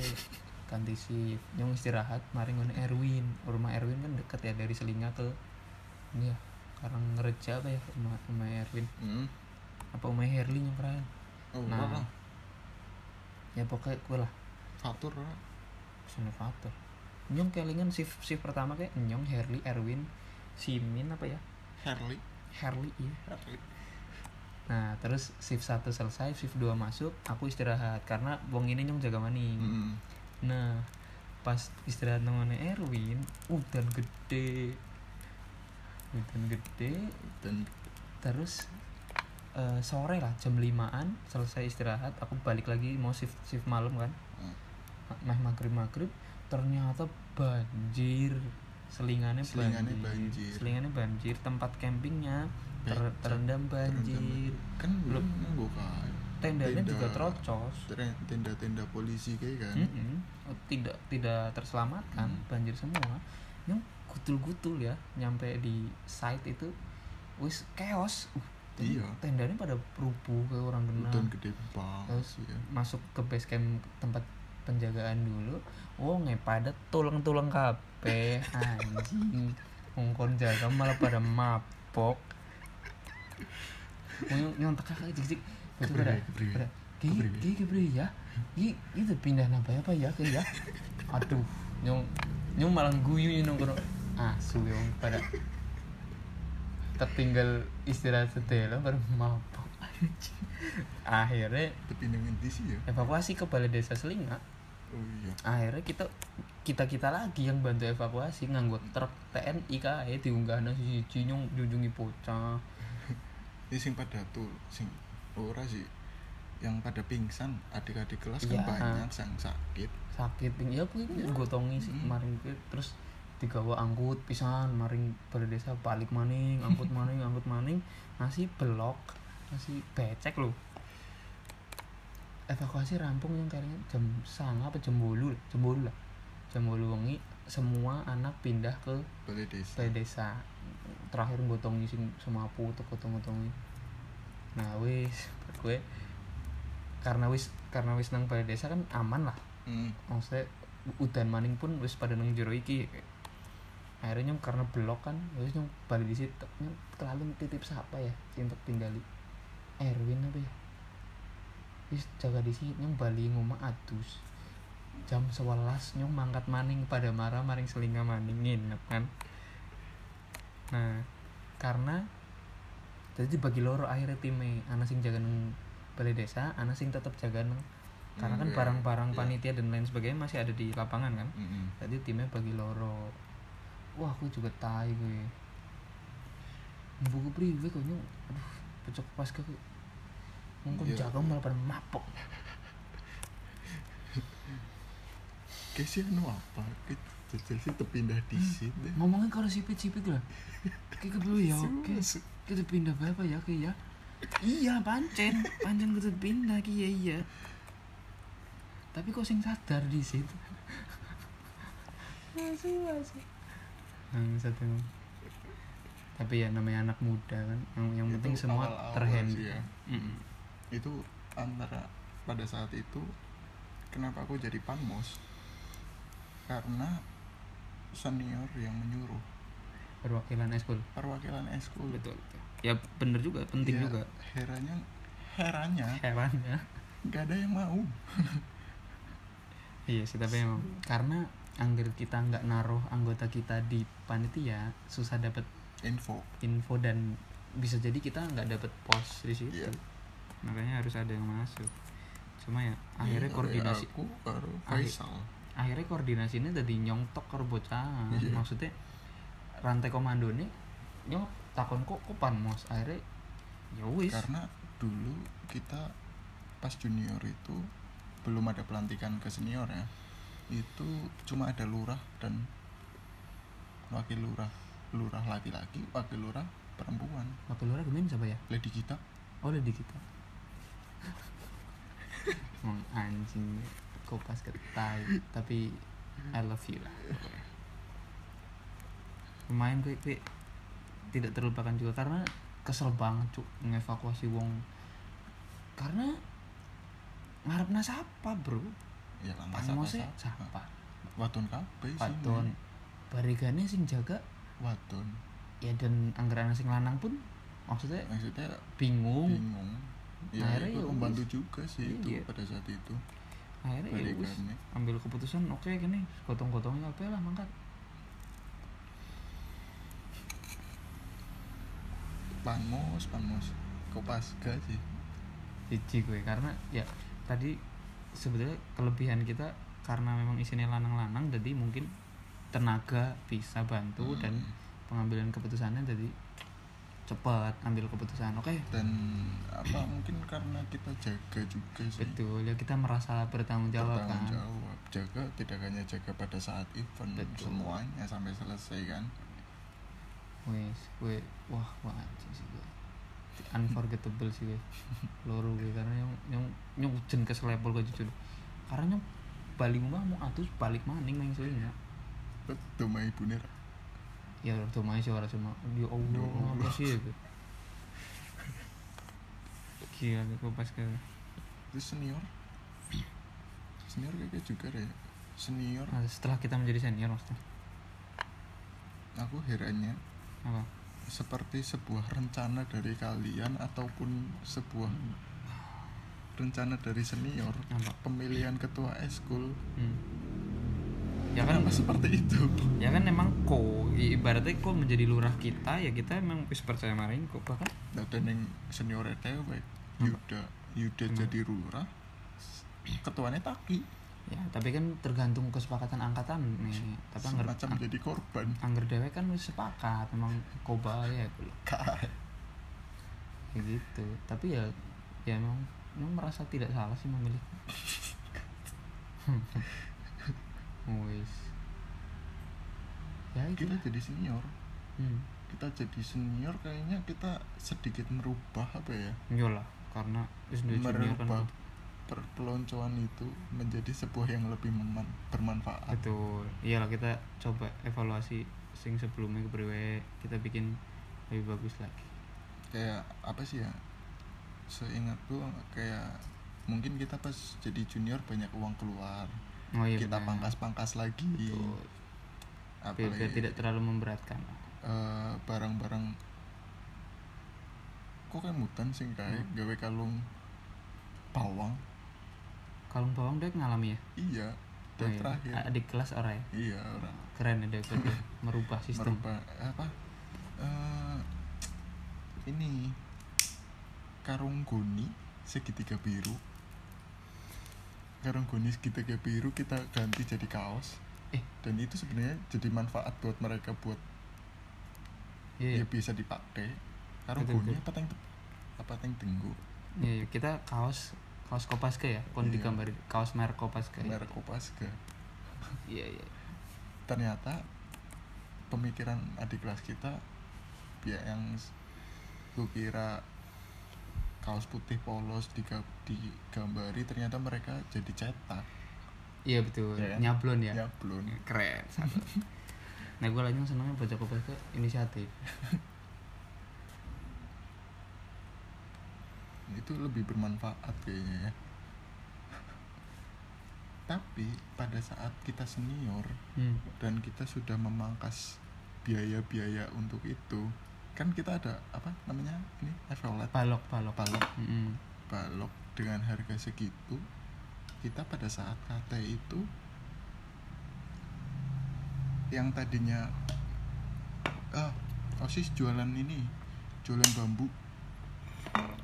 ganti shift. Nyong istirahat mari ngene Erwin. Rumah Erwin kan deket ya dari Selinga ke ini ya karang ngereja apa ya rumah rumah Erwin. Heeh. apa rumah Herli nyong keren oh Nah. ora ya pokoknya gue lah. Fatur ora Sinovator nyong kelingan shift shift pertama kayak nyong Herli Erwin Simin apa ya? Harley Herli iya. Harley Nah, terus shift 1 selesai, shift 2 masuk, aku istirahat karena wong ini nyong jaga maning. Heeh. Nah, pas istirahat nongone Erwin udan gede udan gede dan terus eh, sore lah jam limaan selesai istirahat aku balik lagi mau shift shift malam kan Hmm. meh maghrib maghrib ternyata banjir selingannya, Selingannya banjir. banjir. selingannya banjir tempat campingnya ter- terendam banjir. Kan belum kae tendanya Tenda. juga terocos. tenda-tenda polisi kayak kan. Oh, tidak tidak terselamatkan Hmm. banjir semua. Yang gutul-gutul ya nyampe di site itu wis chaos. Uh, ten- Iya. tendanya pada rubuh ke orang kena udan gede banget Terus sih ya. masuk ke base camp tempat penjagaan dulu. Oh pada tulang-tulang kabeh. Anjing. Ngongkon jaga malah pada mabok. Nyong- nyontek kakak jik jik ki ki kepriwe ya. Ki itu pindah apa apa ya ke ya? Aduh nyong nyong malah guyu nyong kono. Asu nyong pada. Tertinggal istirahat setelah baru mabok akhirnya tapi dengan di sih ya. evakuasi ke balai desa Selinga. Oh iya. Akhirnya kita kita kita lagi yang bantu evakuasi nganggo truk TNI kae diunggah si siji nyong junjungi bocah ini sing pada tuh sing ora sih. Yang pada pingsan adik-adik kelas kan Iya. banyak yang sakit. Sakit ping ya kuwi gotongi sih Mm. maring kuwi terus digawa angkut pisan maring balai desa balik maning angkut maning angkut maning. Nasi belok nasi becek lho. Evakuasi rampung yang kayaknya jam sanga apa jam bolu jam bolu lah. Jam bolu wengi semua anak pindah ke balai desa. balai desa terakhir gotongi sing semapu tuh gotong gotongi nah wis gue karena wis karena wis nang balai desa kan aman lah. Hmm. maksudnya udan maning pun wis pada nang jero iki. Akhirnya nyong karena blok kan wis nyong balik di situ nyong terlalu titip siapa ya untuk tinggali. Erwin apa ya? Wis jaga di sini nyong bali ngomong adus. Jam 11 nyong mangkat maning pada marah maring selinga maning nginep kan nah karena jadi dibagi loro akhirnya timnya anak sing jaga nang balai desa anak sing tetap jaga nang karena kan Hmm, iya, barang-barang iya. panitia dan lain sebagainya masih ada di lapangan kan. Mm-mm. jadi timnya bagi loro. Wah aku juga tai gue buku priwe kok nyong aduh pecok pas ke ngomong Iya. jaga malah pada sih anu apa? Kayak jajal sih terpindah di sini. Ngomongin kalau sipit-sipit lah. Kayak dulu ya oke Su- kita pindah berapa ya kayak ya? Iya pancen. Pancen kita pindah iya iya. Tapi kok sing sadar di situ? Masih masih Bangsat emang. tapi ya namanya anak muda kan. Yang, yang Itu penting semua terhandle ya. Mm-mm. itu antara pada saat itu kenapa aku jadi panmos karena senior yang menyuruh. Perwakilan eskul perwakilan eskul betul, betul. Ya bener juga penting Ya, juga. herannya herannya herannya nggak ada yang mau. Iya sih tapi emang. Karena anggar kita nggak naruh anggota kita di panitia susah dapat info. info dan bisa jadi kita nggak dapat pos di situ. Iya. makanya harus ada yang masuk. Cuma ya akhirnya Iya, koordinasi aku baru Akhir- Akhirnya koordinasinya jadi nyongtok karo bocah. Iya. maksudnya rantai komando ini nyok takon kok kok panmos akhirnya ya wis. Karena dulu kita pas junior itu belum ada pelantikan ke senior ya. Itu cuma ada lurah dan wakil lurah lurah laki-laki wakil lurah perempuan. Wakil lurah gemen siapa ya? Lady kita oh di kita anjing kok pas ketai tapi I love you lah lumayan gue, gue tidak terlupakan juga karena kesel banget cuk ngevakuasi wong. Karena ngarep siapa bro? Ya Panmosnya masa siapa waton kabeh sih Paton barigane sing jaga. Waton ya dan anggaran sing lanang pun maksudnya maksudnya bingung. bingung. Ya Akhirnya itu ya membantu juga sih itu Iya. pada saat itu akhirnya ya balikannya ambil keputusan oke gini. Gotong-gotongnya apa lah mangkat. Panmos panmos kopasga sih? Cici gue karena ya tadi sebetulnya kelebihan kita karena memang isinya lanang-lanang jadi mungkin tenaga bisa bantu dan Hmm. pengambilan keputusannya jadi cepat ambil keputusan oke? Dan apa mungkin karena kita jaga juga sih. Betul ya kita merasa bertanggung jawab bertanggung kan? jawab. Jaga tidak hanya jaga pada saat event Betul. semuanya sampai selesai kan? Wes gue wah wah sih gue unforgettable sih gue loro gue karena yang yang yang ujen ke selepol ke jujur. Karena yang balik rumah mau atus balik maning nang soalnya betul mah ibu nih ya tuh main sih orang cuma ya allah Ya Allah. apa sih? Itu gila gue pas ke itu senior. Senior kayak juga deh. Senior. Nah, setelah kita menjadi senior maksudnya. Aku herannya apa? seperti sebuah rencana dari kalian ataupun sebuah rencana dari senior apa? pemilihan ketua eskul hmm. Ya kan? Kenapa seperti itu. Ya kan emang ko ibaratnya ko menjadi lurah kita ya kita emang wis percaya maring kok bahkan. Dan yang senior itu baik Yuda Yuda Hmm. jadi lurah ketuanya Taki. Ya tapi kan tergantung kesepakatan angkatan nih tapi angger semacam jadi korban. angger dewe kan wis sepakat emang koba ya kayak gitu tapi ya ya emang emang merasa tidak salah sih memilih wis. Ya itu kita jadi senior. Hmm. kita jadi senior kayaknya kita sedikit merubah apa ya? Iyalah, karena kan. Merubah perpeloncoan itu menjadi sebuah yang lebih meman- bermanfaat. Betul. Iyalah kita coba evaluasi sing sebelumnya kepriwe kita bikin lebih bagus lagi. Kayak apa sih ya? Seingatku kayak mungkin kita pas jadi junior banyak uang keluar oh iya kita pangkas-pangkas lagi. Betul. biar, tidak terlalu memberatkan. Eh, barang-barang kok kayak mutan sih kayak Hmm. gawe kalung bawang? Kalung bawang dek ngalami ya? Iya Oh dan iya. terakhir. Adik kelas orang ya? Iya orang keren ya dek dia merubah sistem. Merubah apa? Eh, ini karung goni segitiga biru karung goni segitiga biru kita ganti jadi kaos eh dan itu sebenarnya jadi manfaat buat mereka buat iya ya bisa dipakai karung Betul, goni betul. apa teng apa teng tenggu Iya, iya. kita kaos kaos kopaska ya kon Iya. digambar kaos merek kopaska ya. merek Kopaska iya iya ternyata pemikiran adik kelas kita ya yang gue kira kaos putih polos diga- digambari ternyata mereka jadi cetak. Iya betul. Kan? nyablon ya? Ya belum keren nah gue lagi senangnya baca kopaska inisiatif. Itu lebih bermanfaat kayaknya ya. Tapi pada saat kita senior hmm. dan kita sudah memangkas biaya-biaya untuk itu kan kita ada apa namanya ini Evolet balok balok. Balok. Mm-mm. balok dengan harga segitu kita pada saat KT itu yang tadinya ah osis jualan ini jualan bambu.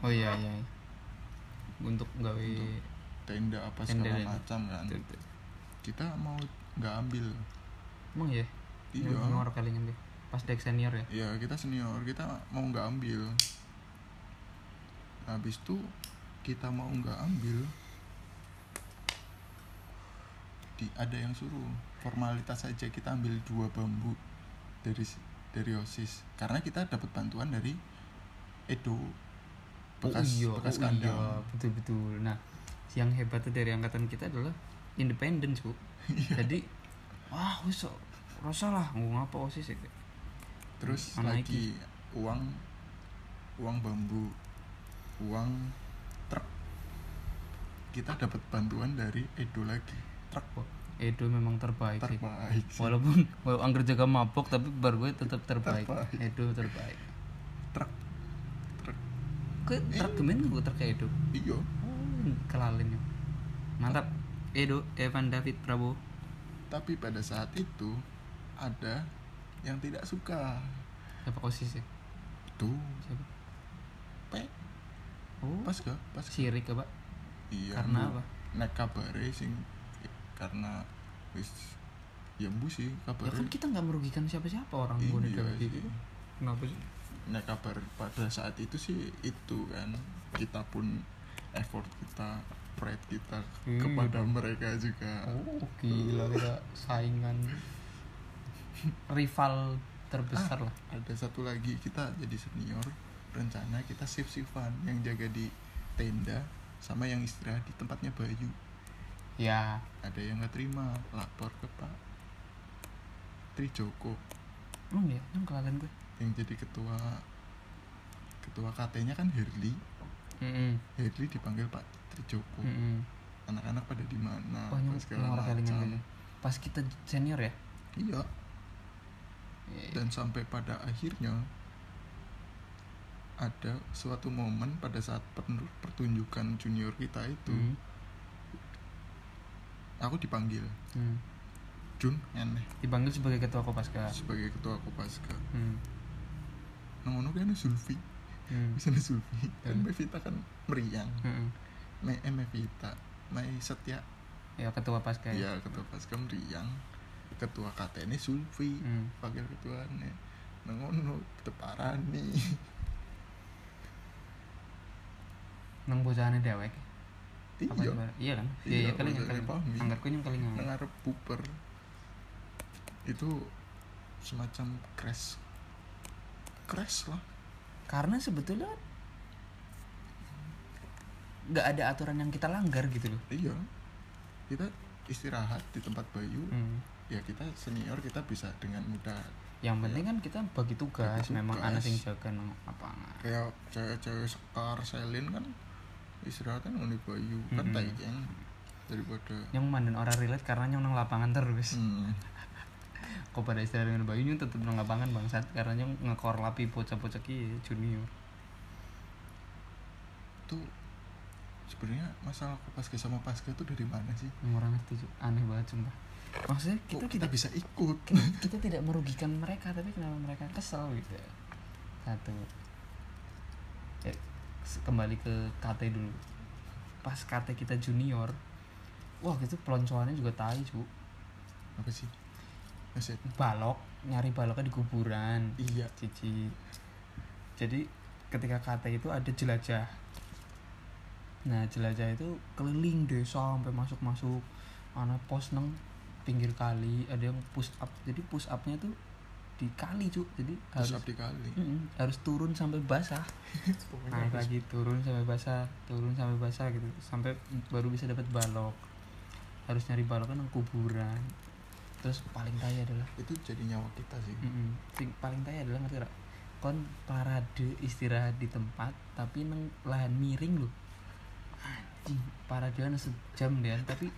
Oh iya iya. Untuk gawe Untuk tenda apa Tenda, segala tenda. macam kan. Betul. kita mau nggak ambil. Emang ya iya. Ngorok kalingan deh pas dek senior ya? Ya kita senior. Kita mau nggak ambil. Habis itu kita mau nggak ambil di ada yang suruh formalitas saja kita ambil dua bambu dari dari osis. Karena kita dapat bantuan dari Edo bekas oh, iya, bekas oh, kandang iya, betul betul nah yang hebatnya dari angkatan kita adalah independen bu. Iya. jadi wah kok, rasa lah mau ngapa osis ya terus Mana lagi? uang uang bambu uang truk. Kita dapat bantuan dari Edo lagi. Truk Edo memang terbaik terbaik sih. walaupun walau angker jaga mabok tapi bar gue tetap terbaik. Terbaik. Edo terbaik. Truk. Truk. Ke truk gemen gue truk Edo? Iya. Oh, kelalin ya. Mantap. Edo Evan David Prabowo. Tapi pada saat itu ada yang tidak suka. Siapa osis ya? Tuh. Siapa? Pe. Oh. Pas gak? Pas gak? sirik apa? Iya karena Bu. apa? Nek kabare sing karena wis ya bu sih ya kabar kan kita nggak merugikan siapa-siapa orang Iya boneka sih. gitu. Kenapa sih? Nah kabar pada saat itu sih itu kan kita pun effort kita pride kita Iya kepada mereka juga. Oh gila kita saingan rival terbesar lah. ada satu lagi kita jadi senior rencana kita shift shiftan yang jaga di tenda sama yang istirahat di tempatnya Bayu. Ya. Ada yang nggak terima lapor ke Pak Trijoko. Emang ya yang kelalen gue. Yang jadi ketua ketua KT-nya kan Herli. Mm Herli dipanggil Pak Trijoko. Anak-anak pada di mana segala macam. gitu. Pas kita senior ya? Iya. Dan sampai pada akhirnya ada suatu momen pada saat per- pertunjukan junior kita itu Hmm. aku dipanggil Hmm. Jun aneh Dipanggil sebagai ketua Kopaska. sebagai ketua Kopaska Hmm. ngono kan Zulfi Hmm. bisa Zulfi kan Hmm. Mevita kan meriang Hmm. Me Mevita Mai Setia Ya ketua Paska ya. iya ketua Paska meriang ketua KT ini Zulfi Hmm. wakil ketuanya nang ngono teparani Nang bocahane dewek. Iya? Iya kan? Iya, Iya, iya kali yang bocahane kali. pahmi. Anggarku yang kali nang puper itu semacam crash crash lah Karena sebetulnya nggak ada aturan yang kita langgar gitu loh. iya kita istirahat di tempat Bayu Hmm. Ya kita senior kita bisa dengan mudah Yang penting kan kita bagi tugas. Bagi memang tugas. anak yang jaga nang lapangan. kayak cewek-cewek sekar selin kan istirahatnya nang di Bayu kan Mm-mm. tayang daripada Yang mandan orang relate karena yang nang lapangan terus. hmm, Kok pada istirahat dengan Bayu nyong tetep nang lapangan bangsat karena nyong ngekorlapi bocah-bocah ki junior. itu sebenarnya masalah Kopaska sama Paska itu dari mana sih Yang orang ngerti Cuk. aneh banget sumpah. Maksudnya kita kita tidak bisa ikut? kita, kita tidak merugikan mereka tapi kenapa mereka kesel gitu ya. satu. S- kembali ke KT dulu. Pas KT kita junior wah gitu peloncoannya juga tai cu apa sih? Maksud, balok nyari baloknya di kuburan. Iya. Cici. Jadi ketika KT itu ada jelajah. Nah jelajah itu keliling desa sampai masuk masuk ana pos neng pinggir kali ada yang push up. Jadi push upnya tuh di kali cu jadi harus harus up dikali. Mm-mm, harus turun sampai basah. Naik lagi turun sampai basah turun sampai basah gitu. Sampai baru bisa dapat balok. Harus nyari balok kan kuburan. Terus paling kaya adalah itu jadi nyawa kita sih. Mm-mm. Sing paling kaya adalah ngerti gak? Kon parade istirahat di tempat tapi neng lahan miring loh. Anjing, parade ana sejam deh, tapi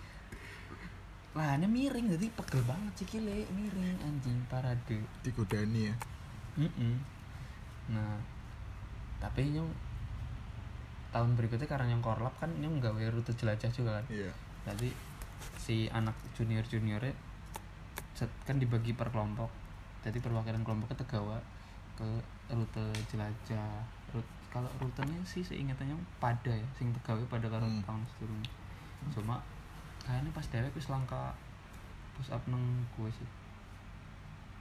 lahannya miring jadi pegel banget sikile miring anjing parade. digodani ya Mm-mm. Nah, tapi nyong tahun berikutnya karena nyong korlap kan nyong gawe rute jelajah juga kan. iya Jadi si anak junior juniornya set- kan dibagi per kelompok. Jadi perwakilan kelompoknya tegawa ke rute jelajah. Rut, kalau rutenya sih seingatannya pada ya, sing tegawa pada karo Hmm. tahun seturunnya. Cuma kayaknya pas dewek wis langka push up nang gue sih.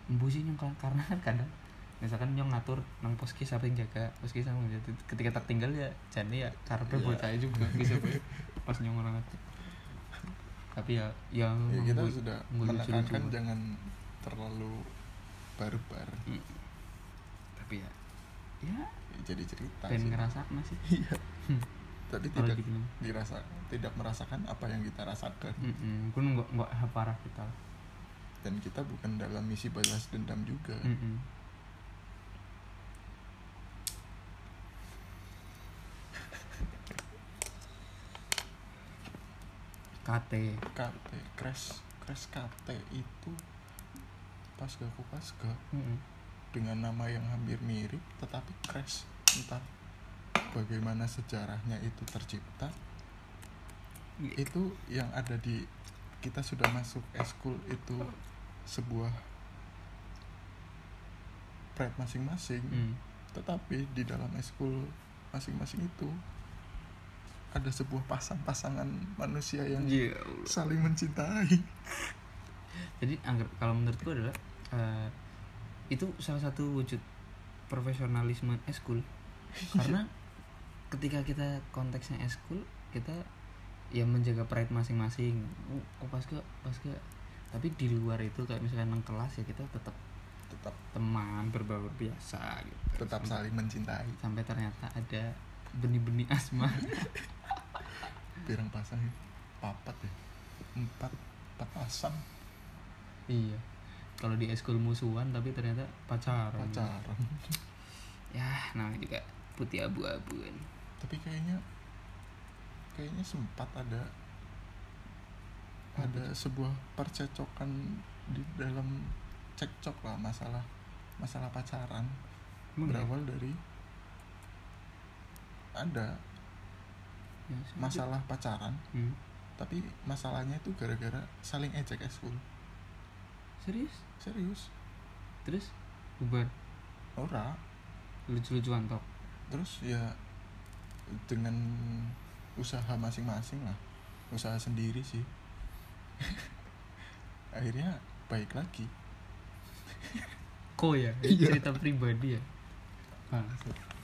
Embu sih nyong karena kan kadang misalkan nyong ngatur nang poski siapa yang jaga poski sama jaga. ketika tak tinggal ya jadi ya karpe Iya. buat saya juga bisa pas nyong orang ngatur. Tapi ya yang ya kita sudah menekankan jangan terlalu barbar. Tapi ya ya Ya, jadi cerita pengen sih. ngerasa masih tapi kalau tidak dibilang dirasa tidak merasakan apa yang kita rasakan. Mm gue nggak nggak parah kita. Dan kita bukan dalam misi balas dendam juga. Mm-mm. KT KT crash crash KT itu pasga ku pasga Mm-mm. dengan nama yang hampir mirip tetapi crash entah bagaimana sejarahnya itu tercipta itu yang ada di kita sudah masuk eskul itu sebuah pride masing-masing Mm. tetapi di dalam eskul masing-masing itu ada sebuah pasang-pasangan manusia yang Iya Allah. saling mencintai jadi kalau menurutku adalah eh, itu salah satu wujud profesionalisme eskul karena ketika kita konteksnya eskul kita ya menjaga pride masing-masing. Oh, pas ke pas ke. Tapi di luar itu kayak misalkan nang kelas ya kita tetap tetap teman berbaur biasa gitu. Tetap sampai, saling mencintai. sampai ternyata ada benih-benih asma. Pirang pasang ya? papat ya? Empat empat pasang. Iya. Kalau di eskul musuhan tapi ternyata pacaran. Pacaran. Ya namanya juga putih abu-abu kan tapi kayaknya kayaknya sempat ada ada sebuah percecokan di dalam cekcok lah masalah masalah pacaran. Emang ya? berawal dari ada Ya, masalah pacaran Hmm. tapi masalahnya itu gara-gara saling ejek eskul serius? Serius. Terus? Bubar? Ora. Lucu-lucuan tok? Terus ya dengan usaha masing-masing lah. Usaha sendiri sih. Akhirnya baik lagi. Kok ya? Iya. cerita pribadi ya? Bang,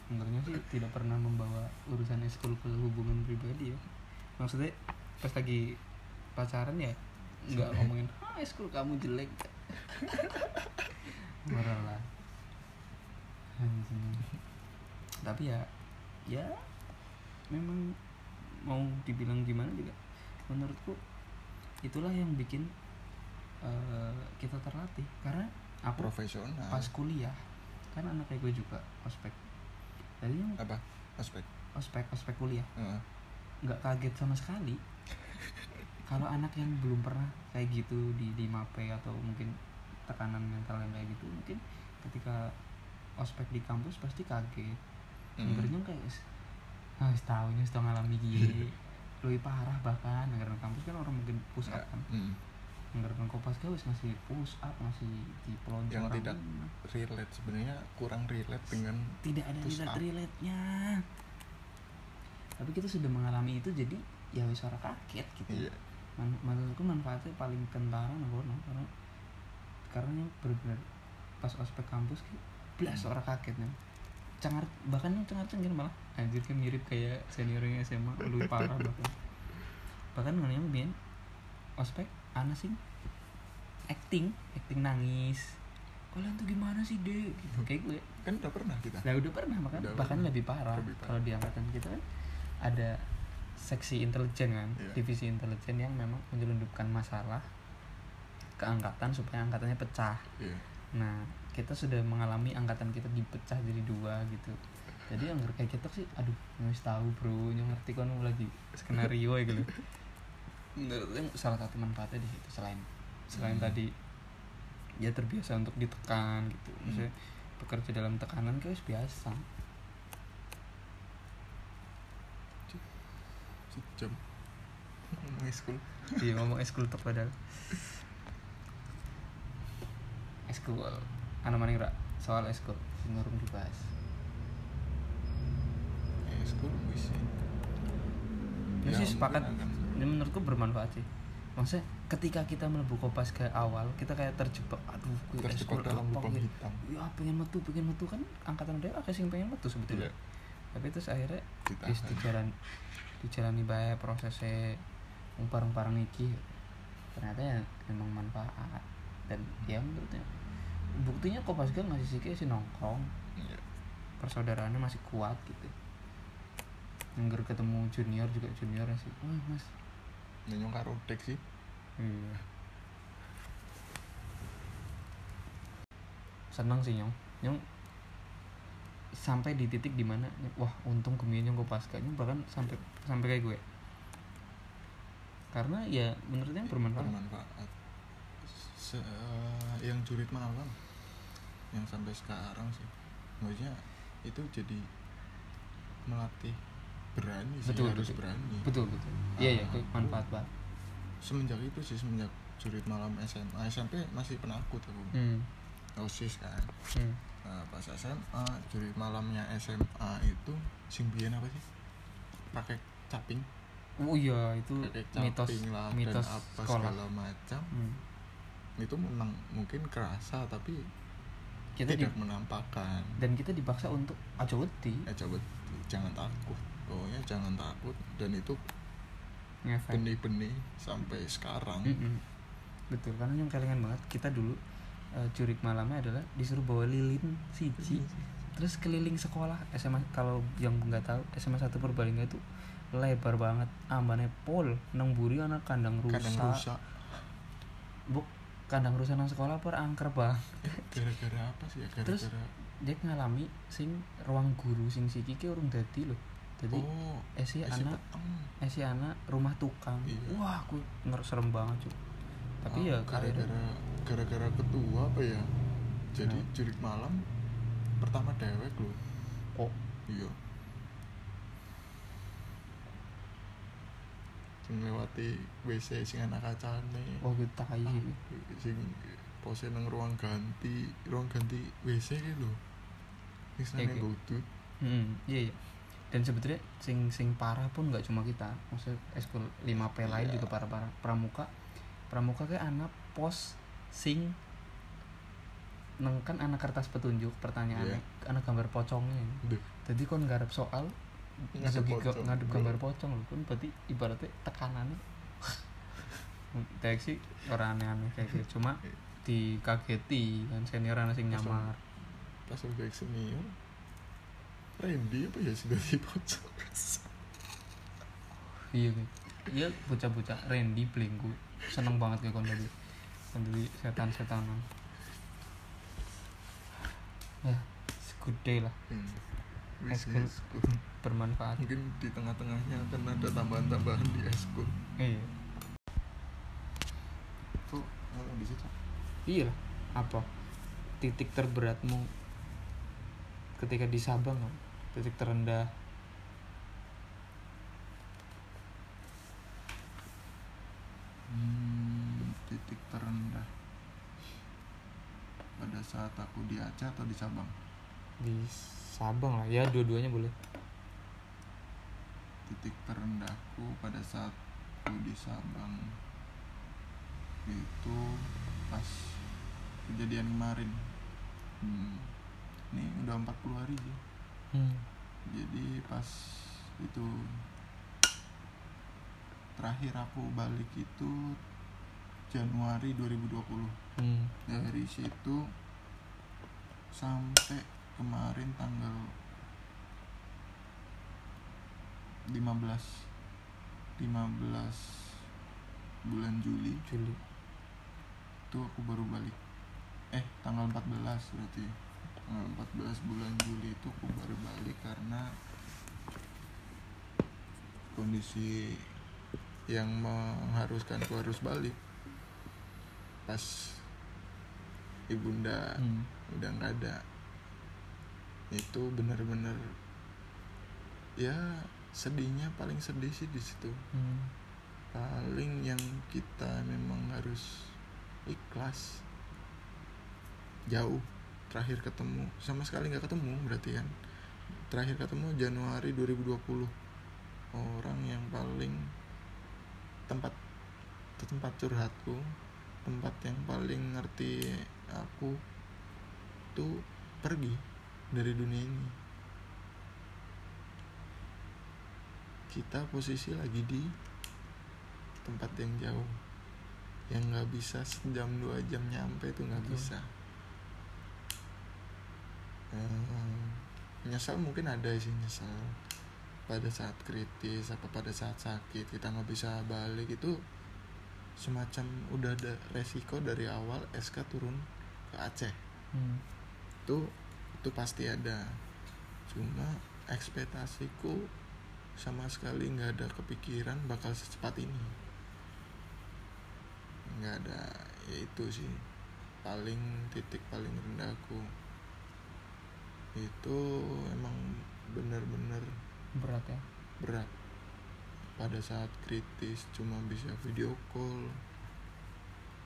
sebenarnya sih tidak pernah membawa urusan eskul ke hubungan pribadi ya. Maksudnya pas lagi pacaran ya nggak ngomongin ah eskul kamu jelek. Marah lah. Tapi ya ya memang mau dibilang gimana juga menurutku itulah yang bikin eh, kita terlatih. Karena aku profesional. pas kuliah kan anak kayak gue juga ospek. Jadi yang apa? Aspek ospek ospek kuliah. Heeh. nggak kaget sama sekali. Kalau anak yang belum pernah kayak gitu di di mape atau mungkin tekanan mental yang kayak gitu mungkin ketika ospek di kampus pasti kaget. Hmm. Dengernya kayak "Wis, ah tahu nih sudah ngalami gini lebih parah bahkan negara kampus kan orang mungkin push up kan. Hmm. negara kopas gak wis ngasih push up ngasih di yang peloncoran tidak relate sebenarnya kurang relate dengan tidak ada Push up. relate relate nya tapi kita sudah mengalami itu jadi ya wis ora kaget gitu. Iya. Man, menurutku manfaatnya paling kentara nono karena karena yang benar pas ospek kampus ki belas orang kaget nih cengar bahkan yang cengar cengir malah. Anjir kan mirip kayak seniornya SMA lebih parah bahkan bahkan dengan yang bian ospek anak sih acting acting nangis. Kalian tuh gimana sih dek? Gitu. Kayak gue. Kan udah pernah kita. Lah udah pernah bahkan Udah bahkan pernah. lebih parah. Lebih parah. kalau di angkatan kita kan ada seksi intelijen kan Iya. divisi intelijen yang memang menyelundupkan masalah ke angkatan supaya angkatannya pecah. Iya. Nah kita sudah mengalami angkatan kita dipecah jadi dua gitu. Jadi yang kayak kita sih aduh nggak tahu bro yang ngerti kan lagi skenario ya gitu. Menurutnya salah satu manfaatnya di situ selain selain Hmm. tadi ya terbiasa untuk ditekan gitu. Maksudnya bekerja dalam tekanan guys biasa. Sejam. Ngomong eskul iya ngomong eskul tok padahal. Eskul anu mana ngira soal eskul sing urung dibahas. Eskul wis ya sih mungkin sepakat ini menurutku bermanfaat sih. Maksudnya ketika kita melebu kopas ke awal kita kayak terjebak aduh gue terjebak eskul dalam lubang gitu. hitam. Ya pengen metu pengen metu kan angkatan dia akeh sing pengen metu sebetulnya. Iya. tapi terus akhirnya wis dijalan dijalani baik prosesnya parang-parang iki ternyata ya memang manfaat. Dan ya menurutnya buktinya kok pas masih sih si nongkrong. Iya. persaudaraannya masih kuat gitu. Ngger ketemu junior juga junior sih. Wah mas. Nyonyong karo dek sih. Iya. Senang sih nyong. Nyong sampai di titik di mana wah untung kemien nyong gue pasca. Nyong bahkan sampai sampai kayak gue. Karena ya menurutnya bermanfaat. Bermanfaat Se- eh, yang jurit malam yang sampai sekarang sih. Maksudnya itu jadi melatih berani sih Betul, harus betul. berani. Betul betul. Iya ya itu manfaat banget. Semenjak itu sih semenjak jurit malam SMA SMP masih penakut aku. Hmm. osis kan. Hmm. Nah, pas SMA jurit malamnya SMA itu sing biyen apa sih? Pakai caping. Oh iya itu mitos lah mitos dan apa sekolah. segala macam. Hmm. Itu memang mungkin kerasa tapi kita di- tidak menampakkan. Dan kita dipaksa untuk aja coba jangan takut. Pokoknya jangan takut. Dan itu benih-benih sampai sekarang. Mm-mm. betul karena yang kelingan banget kita dulu eh, jurik malamnya adalah disuruh bawa lilin siji terus keliling sekolah. SMA kalau yang nggak tahu SMA 1 Purbalingga itu lebar banget ambane pol nang buri ana kandang rusa, kadang rusak. Bu, kandang rusa nang sekolah per angker bang? Gara-gara apa sih ya? Terus- gara-gara dia ngalami sing ruang guru sing siki ki urung dadi loh jadi oh esi esi anak esi anak rumah tukang. Iya. wah aku nger serem banget cuy tapi ya Ah, karir gara-gara gara-gara ketua apa ya? Jadi Kenapa? jurik malam pertama dewek loh oh iya sing lewati WC sing anak kacane oh gitu tai sing pose nang ruang ganti ruang ganti WC ki lho sing Iya, seneng iya. godut Hmm, iya, iya. Dan sebetulnya sing sing parah pun nggak cuma kita. Maksudnya eskul 5P lain Iya. juga parah-parah. Pramuka Pramuka kayak anak pos sing neng kan anak kertas petunjuk pertanyaannya anak gambar pocongnya Duh. jadi kon garap soal Ngadep pocong, bro. gambar pocong loh kan berarti ibaratnya tekanannya. Sih orang aneh-aneh kayak gitu. Cuma dikageti kan senior anak sing Langsung. nyamar. pas udah senior Randy apa ya sudah di pojok iya kan iya bocah-bocah Randy Blingku. Seneng banget kayak kon tadi kon tadi setan-setanan. Ya good day lah. Hmm. Eskul. Bermanfaat. Mungkin di tengah-tengahnya akan ada tambahan-tambahan di eskul iya. Tuh di situ? Iya. Apa? Titik terberatmu ketika di Sabang titik terendah. Hmm, titik terendah. Pada saat aku di Aceh atau di Sabang? Di Sabang lah. Ya dua-duanya boleh titik terendahku pada saat aku di Sabang itu pas kejadian kemarin hmm, ini udah 40 hari sih hmm. jadi pas itu terakhir aku balik itu Januari 2020 Hmm. dari situ sampai kemarin tanggal 15 15 bulan Juli. Juli. Itu aku baru balik. Eh tanggal 14 berarti. Tanggal 14 bulan Juli itu aku baru balik karena kondisi yang mengharuskan aku harus balik. Pas ibunda hmm. udah nggak ada. Itu bener-bener ya sedihnya paling sedih sih di situ. Hmm. paling yang kita memang harus ikhlas. Jauh. Terakhir ketemu. Sama sekali nggak ketemu berarti kan. Terakhir ketemu Januari 2020 orang yang paling tempat tempat curhatku tempat yang paling ngerti aku tuh pergi dari dunia ini kita posisi lagi di tempat yang jauh. Yang nggak bisa sejam dua jam nyampe tuh nggak bisa. Eh, nyesal mungkin ada sih nyesal pada saat kritis apa pada saat sakit kita nggak bisa balik itu semacam udah ada resiko dari awal SK turun ke Aceh. Hmm. itu itu pasti ada. Cuma ekspektasiku sama sekali nggak ada kepikiran bakal secepat ini. Nggak ada ya itu sih. Paling titik paling rendahku itu emang bener-bener berat ya? Berat. Pada saat kritis cuma bisa video call.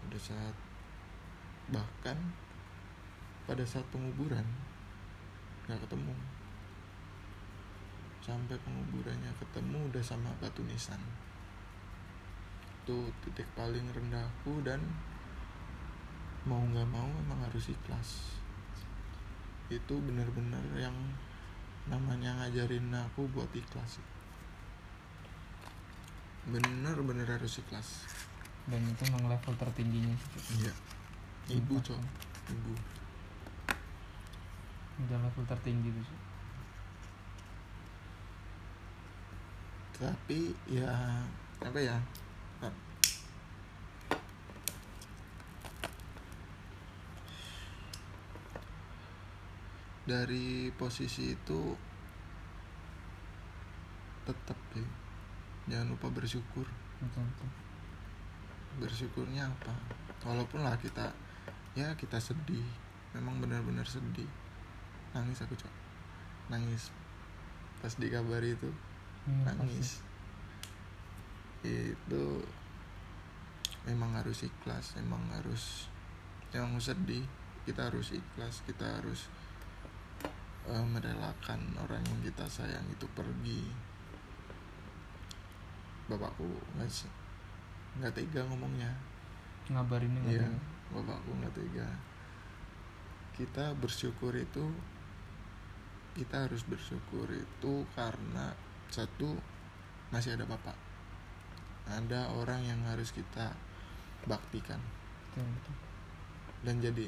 Pada saat bahkan pada saat penguburan nggak ketemu sampai penguburannya ketemu udah sama batu nisan. Itu titik paling rendahku dan mau nggak mau emang harus ikhlas. Itu benar-benar yang namanya ngajarin aku buat ikhlas. Bener-bener harus ikhlas. Dan itu emang level tertingginya sih iya. Ibu cok ibu. Udah level tertinggi tuh tapi ya apa ya? Dari posisi itu tetap ya jangan lupa bersyukur. Betul betul bersyukurnya apa? Walaupun lah kita ya kita sedih. Memang benar-benar sedih. Nangis aku cok. Nangis pas dikabari itu Hmm, pasti. nangis itu memang harus ikhlas memang harus yang sedih. Kita harus ikhlas kita harus eh, merelakan orang yang kita sayang itu pergi. Bapakku nggak nggak tega ngomongnya. Ngabarinnya nggak Iya, bapakku nggak tega. Kita bersyukur itu, kita harus bersyukur itu karena satu masih ada bapak, ada orang yang harus kita baktikan. Betul betul. Dan jadi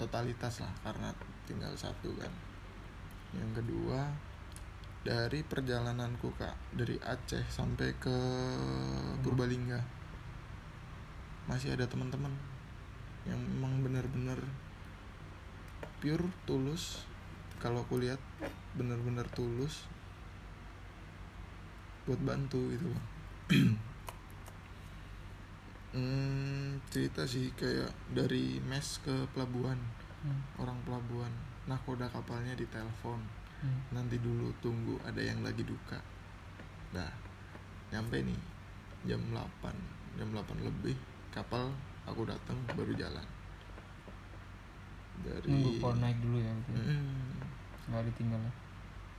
totalitas lah karena tinggal satu kan. Yang kedua dari perjalananku kak dari Aceh sampai ke Purbalingga masih ada teman-teman yang memang benar-benar pure tulus. Kalau aku lihat benar-benar tulus buat bantu gitu. Loh hmm, cerita sih kayak dari mes ke pelabuhan Hmm, orang pelabuhan. Nahkoda kapalnya ditelepon. Hmm. nanti dulu tunggu ada yang lagi duka. Nah nyampe nih jam 8 jam 8 lebih kapal aku datang baru jalan. Dari nunggu naik dulu ya gitu. Mm, nggak ditinggal ya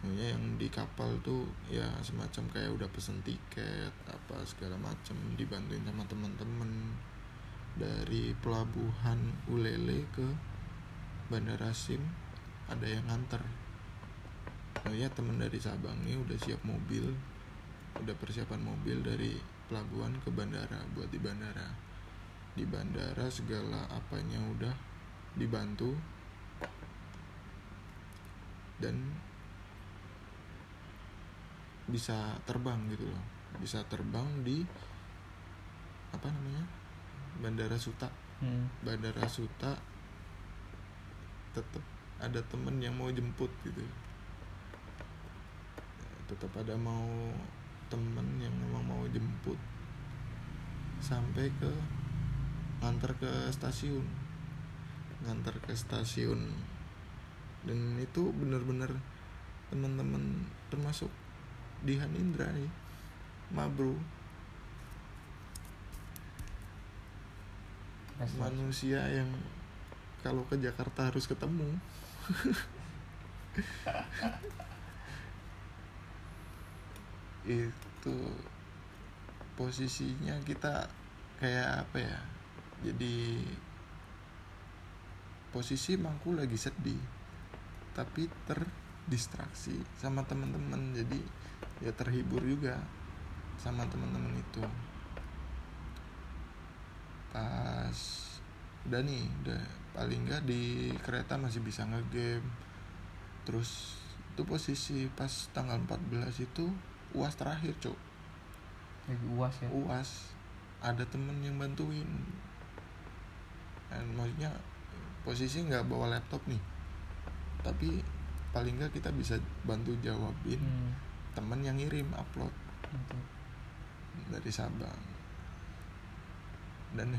ya, yang di kapal tuh ya semacam kayak udah pesen tiket apa segala macam dibantuin sama teman-teman dari pelabuhan Ulele ke Bandara Sim ada yang nganter. Oh ya teman dari Sabang nih udah siap mobil udah persiapan mobil dari pelabuhan ke bandara buat di bandara. Di bandara segala apanya udah dibantu. Dan bisa terbang gitu loh. Bisa terbang di apa namanya bandara Suta. Hmm, bandara Suta tetap ada temen yang mau jemput gitu. Tetap ada mau temen yang memang mau jemput. Sampai ke nganter ke stasiun. Nganter ke stasiun. Dan itu bener-bener teman-teman termasuk di Hanindra nih Mabro Respect. manusia yang kalau ke Jakarta harus ketemu. Itu posisinya kita kayak apa ya? Jadi posisi mangku lagi sedih tapi terdistraksi sama teman-teman. Jadi ya terhibur juga sama teman-teman itu. Pas udah nih udah paling nggak di kereta masih bisa ngegame. Terus itu posisi pas tanggal 14 itu uas terakhir cok lagi uas ya? Uas. Ada temen yang bantuin. Dan maksudnya posisi nggak bawa laptop nih. Tapi paling nggak kita bisa bantu jawabin hmm, temen yang ngirim upload. Dari Sabang. Dan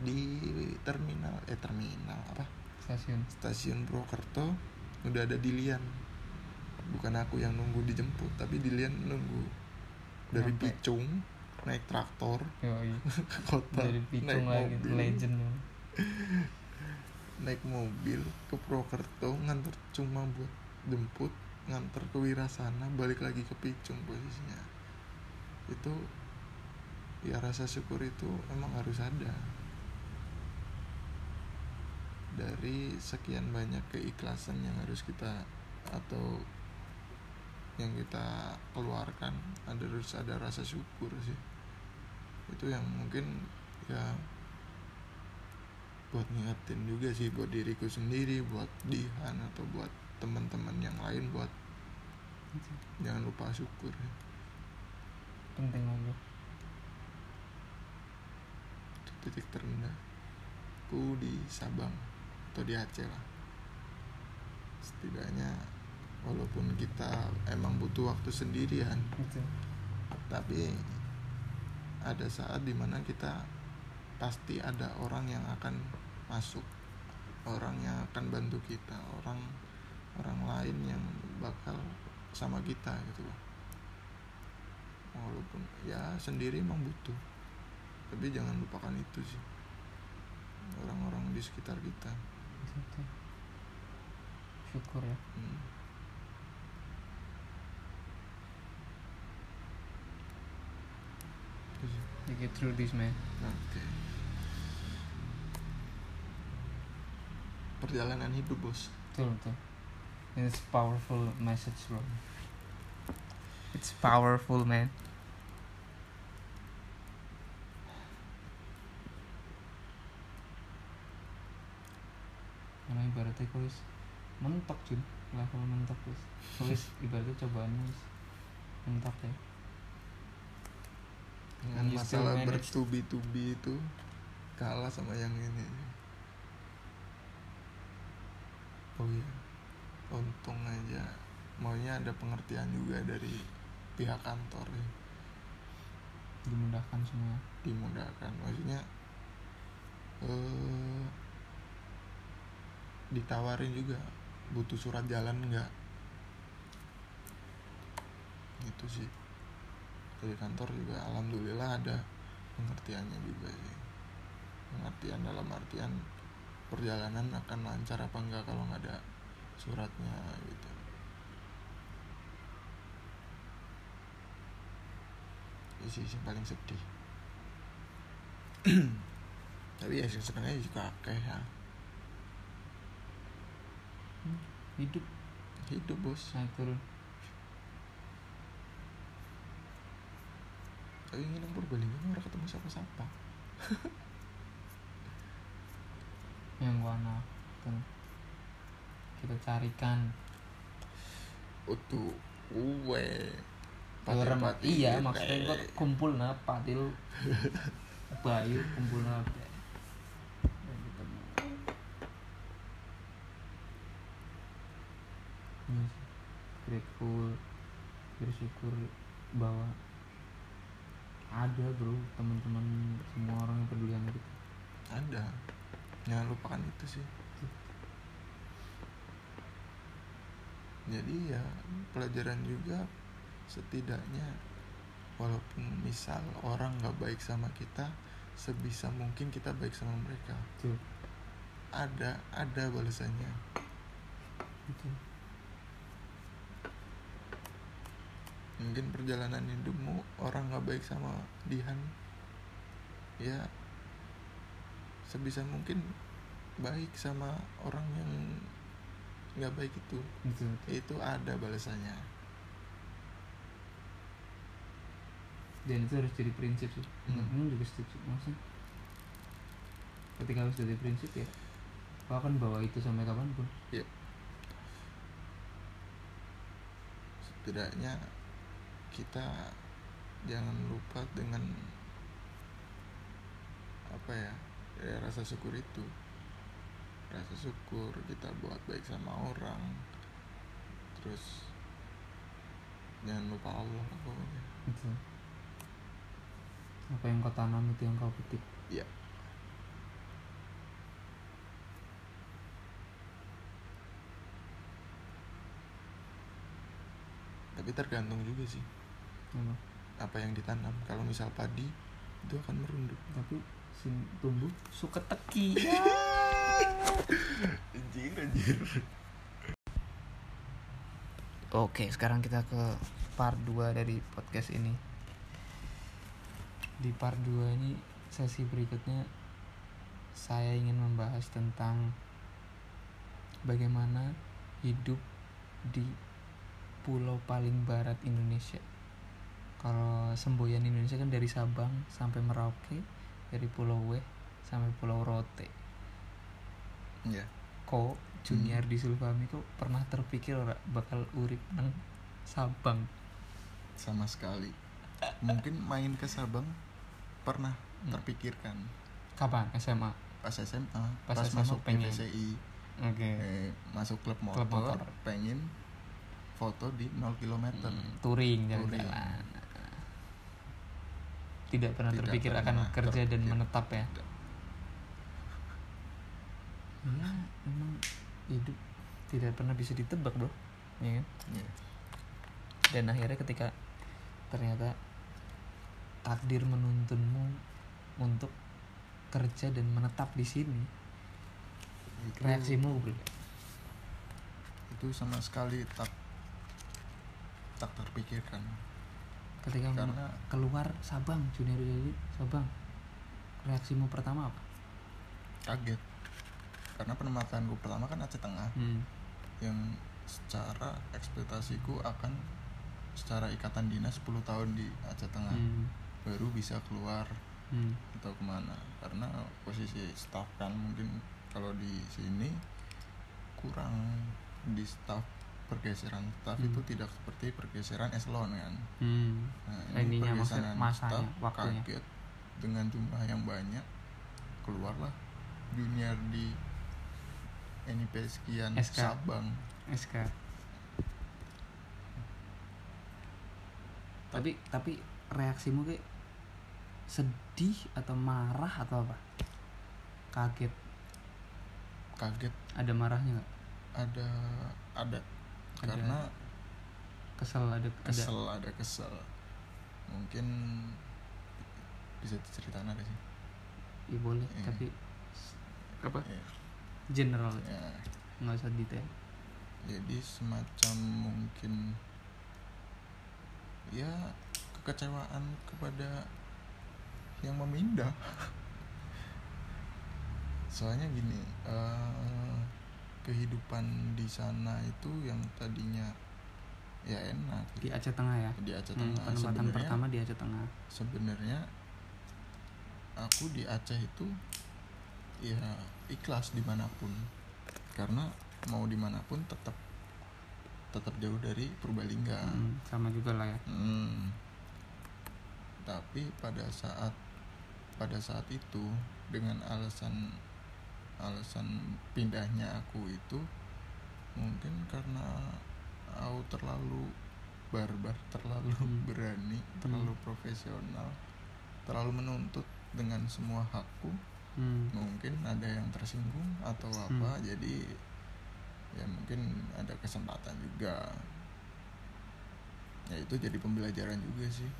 di terminal eh terminal apa? Stasiun. Stasiun Purwokerto udah ada Dilian. Bukan aku yang nunggu dijemput tapi Dilian nunggu. Dari Nyampe. Picung naik traktor. Yoi. ke kota. Dari naik Pitung lagi mobil. legend. Naik mobil ke Purwokerto nganter cuma buat jemput nganter ke Wirasana balik lagi ke Picung posisinya. Itu ya rasa syukur itu emang harus ada. Dari sekian banyak keikhlasan yang harus kita atau yang kita keluarkan ada harus ada rasa syukur sih. Itu yang mungkin ya buat ngingetin juga sih buat diriku sendiri buat Dihan atau buat teman-teman yang lain buat jangan lupa syukur. Ya. penting banget titik terendah. Ku di Sabang atau di Aceh lah. Setidaknya walaupun kita emang butuh waktu sendirian itu tapi ada saat di mana kita pasti ada orang yang akan masuk orang yang akan bantu kita orang orang lain yang bakal sama kita gitu loh. Walaupun ya sendiri emang butuh. Tapi jangan lupakan itu sih. Orang-orang di sekitar kita. Syukur ya. Hmm. You get through this man. Oke. Perjalanan hidup bos. betul betul it's powerful message bro. It's powerful man. Karena ibaratnya kau wis mentok cuy level mentok wis. Kau wis ibaratnya cobaannya wis mentok ya. Dengan And masalah bertubi-tubi itu kalah sama yang ini. Oh iya. Untung aja. Maunya ada pengertian juga dari pihak kantor ya. dimudahkan semua. Dimudahkan. Maksudnya eh ditawarin juga butuh surat jalan enggak itu sih. Dari kantor juga alhamdulillah ada pengertiannya juga sih. Pengertian dalam artian perjalanan akan lancar apa enggak kalau nggak ada suratnya gitu. Itu sih yang paling sedih. Tapi ya senengnya juga akeh ya. Hidup. Hidup bos. Naik turun. Tapi ini nang Purbalingga orang ketemu siapa-siapa? Yang warna tuh kita carikan. Utuh uwe. Orang Pati-pati, iya eh. maksudnya kok kumpul nah patil. Bayu kumpul nah sih. grateful bersyukur bahwa ada bro teman-teman semua orang yang peduli sama kita. Ada. Jangan lupakan itu sih jadi ya pelajaran juga setidaknya walaupun misal orang nggak baik sama kita sebisa mungkin kita baik sama mereka. Tuh ada ada balasannya. Mungkin perjalanan hidupmu orang nggak baik sama Dihan ya sebisa mungkin baik sama orang yang nggak baik itu. Itu itu ada balasannya. Dan itu harus jadi prinsip sih. Hmm. hmm. juga setuju. Maksudnya ketika harus jadi prinsip ya kau akan bawa itu sampai kapan pun. Setidaknya kita jangan lupa dengan apa ya, ya rasa syukur itu rasa syukur kita buat baik sama orang. Terus jangan lupa Allah lah pokoknya. Apa yang kau tanam itu yang kau petik? Iya. tapi tergantung juga sih. Apa? apa yang ditanam. Kalau misal padi itu akan merunduk. Tapi sing tumbuh suka teki Oke, sekarang kita ke part 2 dari podcast ini. Di part 2 ini sesi berikutnya saya ingin membahas tentang bagaimana hidup di pulau paling barat Indonesia. Kalau semboyan Indonesia kan dari Sabang sampai Merauke, dari Pulau W sampai Pulau Rote. Iya. Kok Junior di Sulfami kok pernah terpikir ora bakal urip nang Sabang? sama sekali mungkin main ke Sabang pernah Hmm. terpikirkan Kapan? SMA. pas SMA Pas pas, SMA masuk pengen. Oke. eh, masuk klub motor, Klub motor. pengen foto di 0 km Hmm, touring Touring. jalan-jalan. Tidak pernah Tidak terpikir akan pernah kerja dan terpikir. menetap ya. Tidak. Iya, memang hidup tidak pernah bisa ditebak, Bro. Ya kan? Iya. Dan akhirnya ketika ternyata takdir menuntunmu untuk kerja dan menetap di sini, itu, reaksimu bro. itu sama sekali tak tak terpikirkan Ketika karena keluar Sabang, Junior jadi Sabang, reaksimu pertama apa? kaget karena penempatanku pertama kan Aceh Tengah Hmm. yang secara ekspektasiku akan secara ikatan dinas 10 tahun di Aceh Tengah Hmm. baru bisa keluar Hmm. atau ke mana karena posisi staff kan mungkin kalau di sini kurang di staff pergeseran staff Hmm. itu tidak seperti pergeseran eselon kan Hmm. nah, Ininya maksudnya pergeseran masanya, staff waktunya. kaget dengan jumlah yang banyak keluarlah junior di NIP sekian SK. Sabang SK. Tapi tapi reaksimu kayak sedih atau marah atau apa? Kaget. kaget Ada marahnya nggak? ada ada Ada. karena Kesel ada kesel ada. ada kesel mungkin bisa diceritakan ada sih Iya boleh, Iya. tapi apa? ya, General ya. nggak usah detail. jadi semacam mungkin ya kekecewaan kepada yang memindah soalnya gini eh, kehidupan di sana itu yang tadinya ya enak Di Aceh Tengah ya. di Aceh Hmm, Tengah penempatan sebenarnya pertama di Aceh Tengah. sebenarnya aku di Aceh itu ya ikhlas di mana pun karena mau di mana pun tetap tetap jauh dari Purbalingga Hmm, sama juga lah ya. Hmm. tapi pada saat pada saat itu dengan alasan alasan pindahnya aku itu mungkin karena aku terlalu barbar terlalu Hmm. berani terlalu profesional terlalu menuntut dengan semua hakku Hmm. mungkin ada yang tersinggung atau apa jadi ya mungkin ada kesempatan juga ya itu jadi pembelajaran juga sih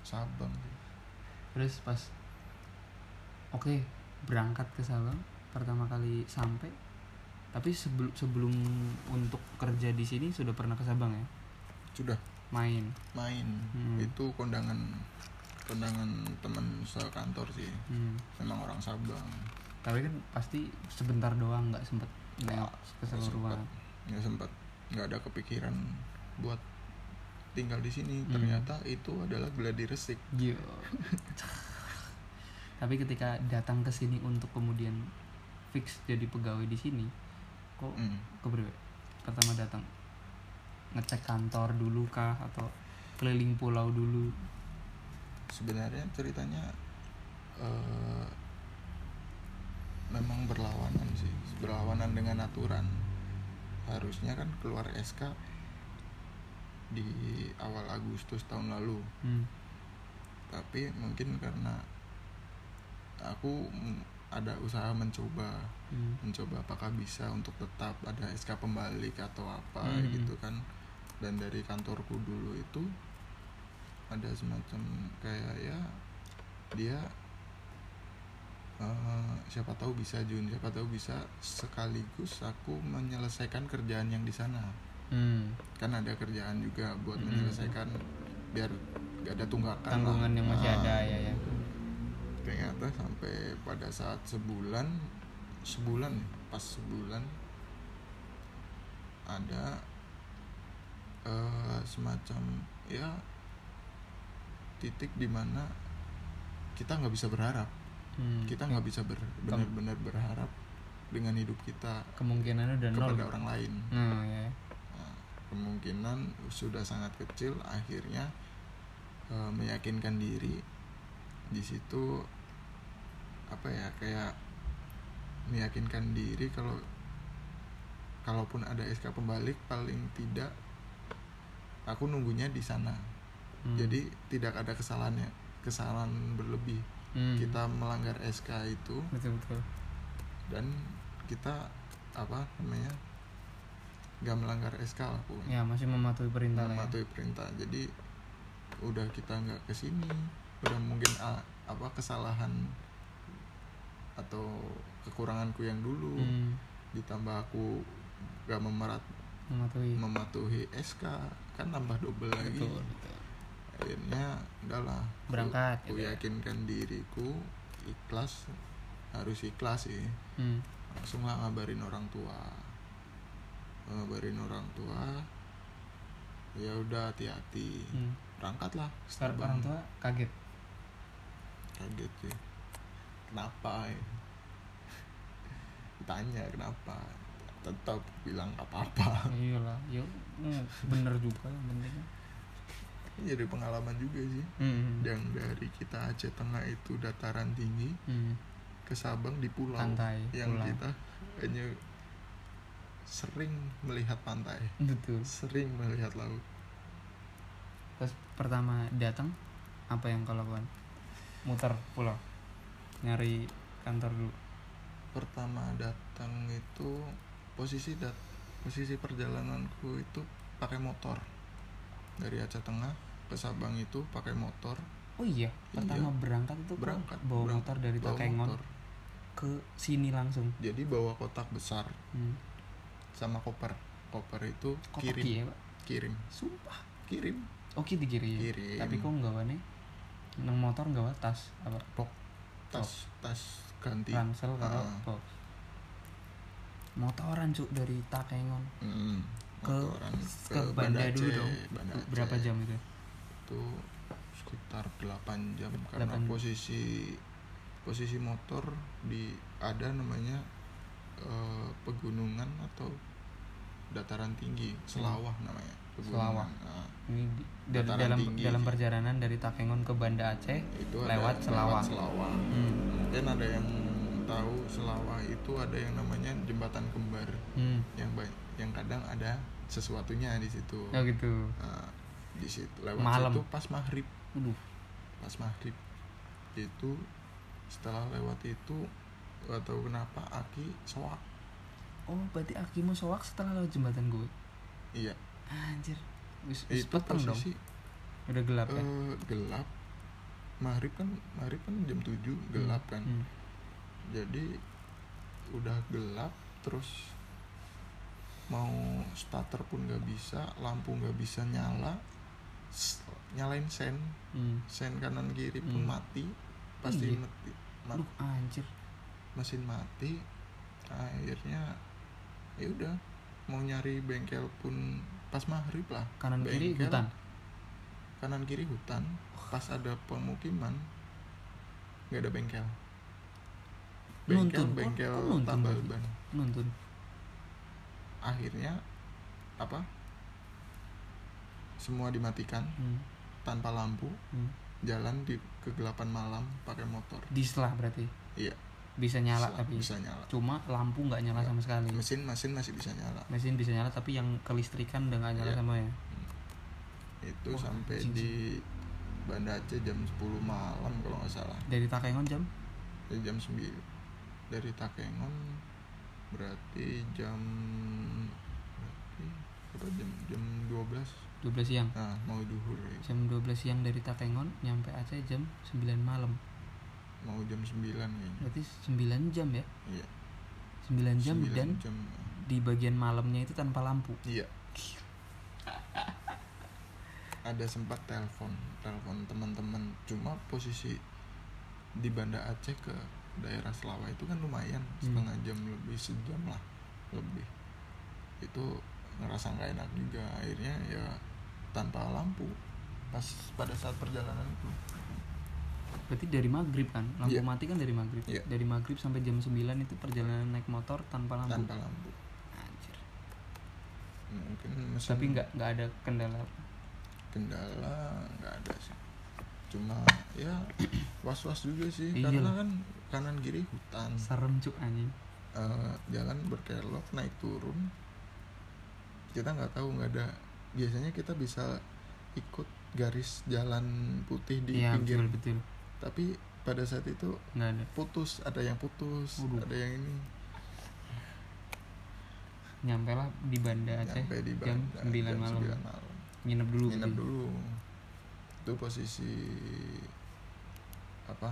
Sabang sih Terus pas Oke, berangkat ke Sabang pertama kali sampai. Tapi sebelum sebelum untuk kerja di sini sudah pernah ke Sabang ya? sudah Main. main Hmm. itu kondangan kondangan teman sekantor sih Hmm. memang orang Sabang Tapi kan pasti sebentar doang nggak sempet nengok keseluruhan. nggak sempat nggak ada kepikiran buat tinggal di sini Hmm. ternyata itu adalah gladi resik Yo. Tapi ketika datang ke sini untuk kemudian fix jadi pegawai di sini, kok Hmm. keberapa? Pertama datang ngecek kantor dulu kah atau keliling pulau dulu? Sebenarnya ceritanya eh, memang berlawanan sih berlawanan dengan aturan harusnya kan keluar SK di awal Agustus tahun lalu Hmm. tapi mungkin karena aku ada usaha mencoba Hmm. mencoba apakah bisa untuk tetap ada SK pembalik atau apa Hmm. gitu kan dan dari kantorku dulu itu ada semacam kayak ya dia eh, siapa tahu bisa Jun siapa tahu bisa sekaligus aku menyelesaikan kerjaan yang di sana hmm. kan ada kerjaan juga buat Mm-mm. menyelesaikan biar gak ada tunggakan lah. tanggungan yang masih Ah, ada ya ya ternyata sampai pada saat sebulan sebulan pas sebulan ada eh, semacam ya titik di mana kita nggak bisa berharap. Hmm. kita nggak bisa ber- benar-benar berharap dengan hidup kita kemungkinannya udah nol. kepada orang lain. Nah ya. Nah, kemungkinan sudah sangat kecil akhirnya eh, meyakinkan diri. Di situ apa ya kayak meyakinkan diri kalau kalaupun ada SK pembalik paling tidak aku nunggunya di sana Hmm. jadi tidak ada kesalahannya kesalahan berlebih Hmm. kita melanggar SK itu betul betul dan kita apa namanya nggak melanggar SK lah pokoknya ya masih mematuhi perintah ya. mematuhi perintah jadi udah kita nggak ke sini udah mungkin ah, apa kesalahan atau kekuranganku yang dulu Hmm. ditambah aku gak memerat mematuhi mematuhi SK kan tambah double lagi betul betul akhirnya udahlah Berangkat, aku gitu ya. yakinkan diriku ikhlas harus ikhlas sih. Hmm. langsung lah ngabarin orang tua. Ngabarin orang tua ya udah hati-hati. Hmm. berangkat lah Terbang. orang tua kaget? Kaget sih. Kenapa? Ya tanya kenapa? Tetap bilang apa-apa. Iyalah yuk hmm, bener juga yang penting jadi pengalaman juga sih. Hmm. yang dari kita Aceh Tengah itu dataran tinggi Hmm. ke Sabang di pulau Pantai, yang pulau. kita hanya sering melihat pantai. Betul. Sering melihat laut. Terus pertama datang apa yang kau lakukan? Muter pulau nyari kantor dulu. Pertama datang itu posisi dat posisi perjalananku itu pakai motor. Dari Aceh Tengah ke Sabang itu pakai motor. Oh iya pertama berangkat itu berangkat. bawa berangkat, motor dari bawa Takengon motor. ke sini langsung? Jadi bawa kotak besar hmm. sama koper. Koper itu kotak kirim. iya pak? Kirim. Sumpah? Kirim. Oke dikirim Kirim. tapi kok nggak wane nang motor nggak tas apa box? Tas tas ganti. Ransel karo Ah. box. Motoran cuk dari Takengon Mm, ke motoran ke, Banda dulu Aceh, dong. Banda berapa jam itu itu sekitar 8 jam karena Delapan. posisi posisi motor di ada namanya eh, pegunungan atau dataran tinggi selawah namanya Selawah. Nah, ini di- da- Dataran dalam tinggi dalam perjalanan dari Takengon ke Banda Aceh itu Lewat ada Selawah. lewat selawah hmm. mungkin ada yang tahu selawah itu ada yang namanya jembatan kembar Hmm. yang ba- yang kadang ada sesuatunya di situ Oh gitu Nah, di situ. Lewat Malam. situ pas maghrib. Aduh. pas maghrib. Itu setelah lewat itu gak tahu kenapa aki soak. Oh berarti akimu soak setelah lewat jembatan gue? Iya. Anjir. Wis wis itu peteng dong. posisi udah gelap ya? eh, gelap. Maghrib kan maghrib kan jam 7 gelap kan. Hmm. jadi udah gelap terus mau starter pun gak bisa lampu gak bisa nyala nyalain sen. Hmm. sen kanan kiri pun Hmm. mati pasti Iya. mati. Ma- Aduh anjir. mesin mati akhirnya ya udah mau nyari bengkel pun pas maghrib lah. Kanan kiri Bengkel, hutan? Kanan kiri hutan pas ada pemukiman nggak ada bengkel. Bengkel Nuntun. Oh, bengkel nuntun tambal ban. Nuntun. Akhirnya apa semua dimatikan hmm. tanpa lampu Hmm. jalan di kegelapan malam pakai motor. Di setelah berarti. Iya. Bisa nyala bisa- tapi. bisa nyala. Cuma lampu nggak nyala sama sekali. Mesin mesin masih bisa nyala. Mesin bisa nyala tapi yang kelistrikan udah nggak nyala Iya. sama ya? Itu Wah, sampai anjing di Banda Aceh jam 10 malam kalau nggak salah. Dari Takengon jam? Dari jam 9 dari Takengon berarti jam berarti apa jam? Jam 12 12 siang. Nah mau duhur ya. jam 12 siang dari Takengon nyampe Aceh jam 9 malam. Mau jam 9 kayaknya berarti 9 jam ya? Iya. 9 jam 9 dan jam di bagian malamnya itu tanpa lampu. Iya. Ada sempat telepon telepon teman-teman. Cuma posisi di Banda Aceh ke daerah Selawa itu kan lumayan Hmm. setengah jam lebih sejam lah lebih. Itu ngerasa nggak enak juga. Akhirnya ya tanpa lampu pas pada saat perjalanan itu. Berarti dari maghrib kan? Lampu Iya. mati kan dari maghrib? Iya. dari maghrib sampai jam 9 itu perjalanan naik motor tanpa lampu? Tanpa lampu. Anjir. mungkin mesin tapi nggak nggak ada kendala kendala nggak ada sih. Cuma ya was was juga sih. Iya. Karena kan kanan kiri hutan. Serem cuk anjing. Eh, jalan berkelok naik turun. Kita nggak tahu nggak ada biasanya kita bisa ikut garis jalan putih di iya pinggir. betul betul. Tapi pada saat itu nggak ada. putus ada yang putus Waduh. ada yang ini. Nyampe lah di Banda Aceh nyampe di jam Banda, 9 malam. 9 malam. Nginep dulu nginep gitu. dulu. Itu posisi apa?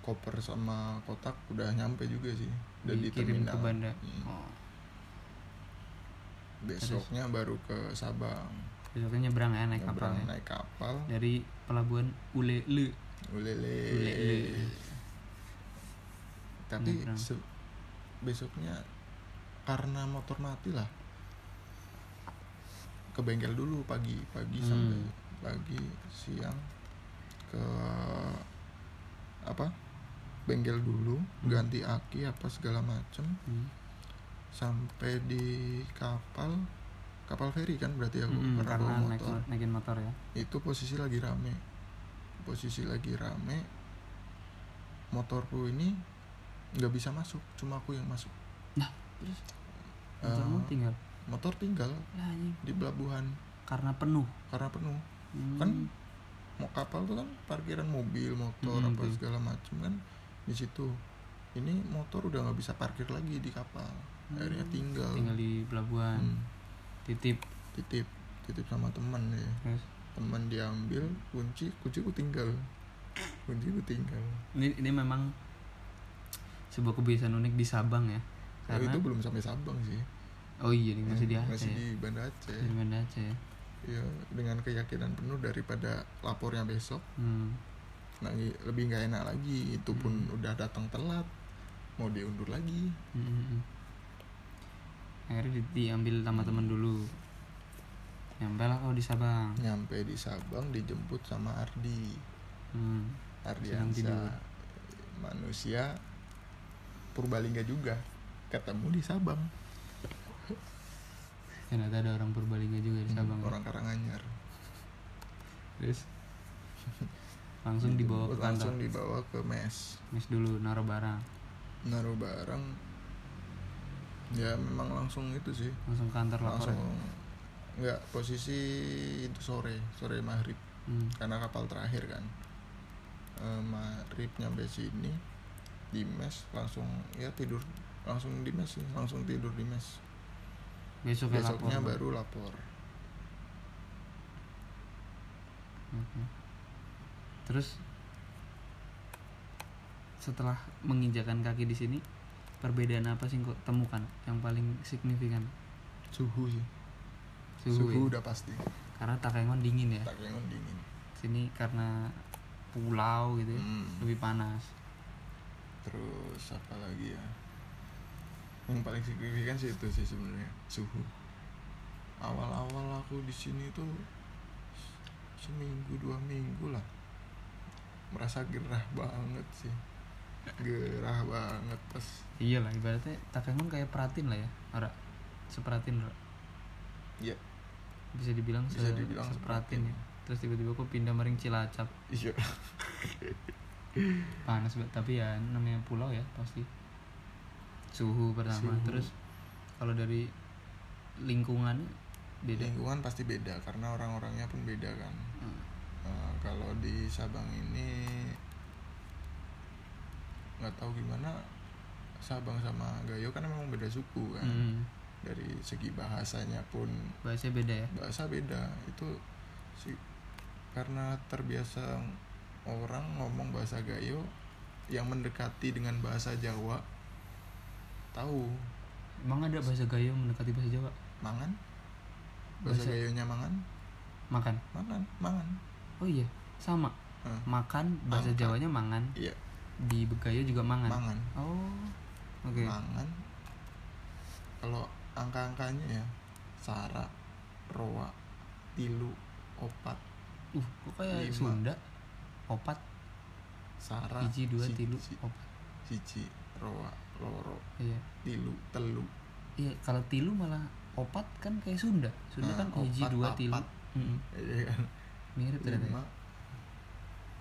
Koper sama kotak udah nyampe juga sih. Udah di terminal ke Banda. Hmm. oh. Besoknya baru ke Sabang. Besoknya nyebrang ya naik kapal ya. naik kapal. Dari pelabuhan Ulele. Ulele. Ulele. Tapi besoknya karena motor mati lah. Ke bengkel dulu pagi pagi Hmm. sampai pagi siang ke apa bengkel dulu Hmm. ganti aki apa segala macem. Hmm. Sampai di kapal kapal feri kan berarti aku Mm-mm, karena karena bawa naik, motor. naikin motor ya. Itu posisi lagi rame. Posisi lagi rame motorku ini nggak bisa masuk cuma aku yang masuk. Nah terus? Motormu Eh, tinggal? motor tinggal anjing. di pelabuhan. Karena penuh? Karena penuh. Hmm. kan mau kapal tuh kan parkiran mobil motor Mm-mm, apa segala macam kan di situ. Ini motor udah nggak bisa parkir lagi di kapal akhirnya tinggal, tinggal di pelabuhan. Hmm, titip. Titip. Titip sama teman ya. Terus? Teman diambil kunci kunciku tinggal. Kunciku tinggal. Ini ini memang sebuah kebiasaan unik di Sabang ya. Nah, karena itu belum sampai Sabang sih. Oh iya ini masih di Aceh. masih di Banda Aceh. Di Banda Aceh. Ya. dengan keyakinan penuh daripada lapornya besok. Hmm. nah i- lebih nggak enak lagi. Itu pun Hmm. udah datang telat mau diundur lagi. Hmm, hmm, hmm. Akhirnya di- diambil sama temen dulu. Nyampe lah kau di Sabang. Nyampe di Sabang dijemput sama Ardi. Hmm. Ardi Sedang tidur. Ansa manusia Purbalingga juga. Ketemu di Sabang. Ternyata ada orang Purbalingga juga di Sabang. ya. orang Karanganyar. Terus? Langsung dibawa ke kantor. langsung dibawa ke mes. Mes dulu naruh barang. Naruh barang ya memang langsung itu sih langsung kantor lapor langsung ya? nggak posisi itu sore sore maghrib hmm. karena kapal terakhir kan e, maghrib nyampe sini di mes langsung ya tidur langsung di mes sih langsung tidur di mes besoknya, besoknya lapor baru lapor Oke. terus setelah menginjakan kaki di sini perbedaan apa sih kok temukan yang paling signifikan? Suhu sih. Suhu, suhu ya? udah pasti. Karena Takengon dingin ya? Takengon dingin. Sini karena pulau gitu ya, Hmm. lebih panas. Terus apa lagi ya? Yang paling signifikan sih itu sih sebenarnya suhu. Awal-awal aku di sini tuh seminggu dua minggu lah. Merasa gerah banget sih gerah banget pas iya lah ibaratnya Takengon kayak peratin lah ya ora seperatin ora ya bisa dibilang Bisa se- dibilang seperatin seperatin. ya. Terus tiba-tiba kok pindah maring Cilacap. Iya. Panas banget tapi ya namanya pulau ya pasti. Suhu pertama Suhu. terus kalau dari lingkungan beda. Lingkungan pasti beda karena orang-orangnya pun beda kan. Hmm. Eh, kalau di Sabang ini nggak tahu gimana Sabang sama Gayo kan memang beda suku kan. Hmm, dari segi bahasanya pun bahasanya beda ya? Bahasa beda. Itu sih karena terbiasa orang ngomong bahasa Gayo yang mendekati dengan bahasa Jawa tahu. Emang ada bahasa Gayo mendekati bahasa Jawa? Mangan? Bahasa Bahasa- Gayonya mangan? Makan? Mangan mangan. Oh iya sama. Hah. makan bahasa Angkat. Jawanya mangan. Iya di Begayo juga mangan? Mangan. Oh oke. Mangan. Kalau angka-angkanya ya sara roa tilu opat uh kok kayak Lima. Sunda? Opat? Sara hiji dua si- tilu si- opat. Siji roa loro iya. Tilu telu. Iya kalau tilu malah opat kan kayak Sunda. Sunda Nah, kan hiji opat, dua tilu. Mm-mm. iya kan? Mirip ternyata. Ya.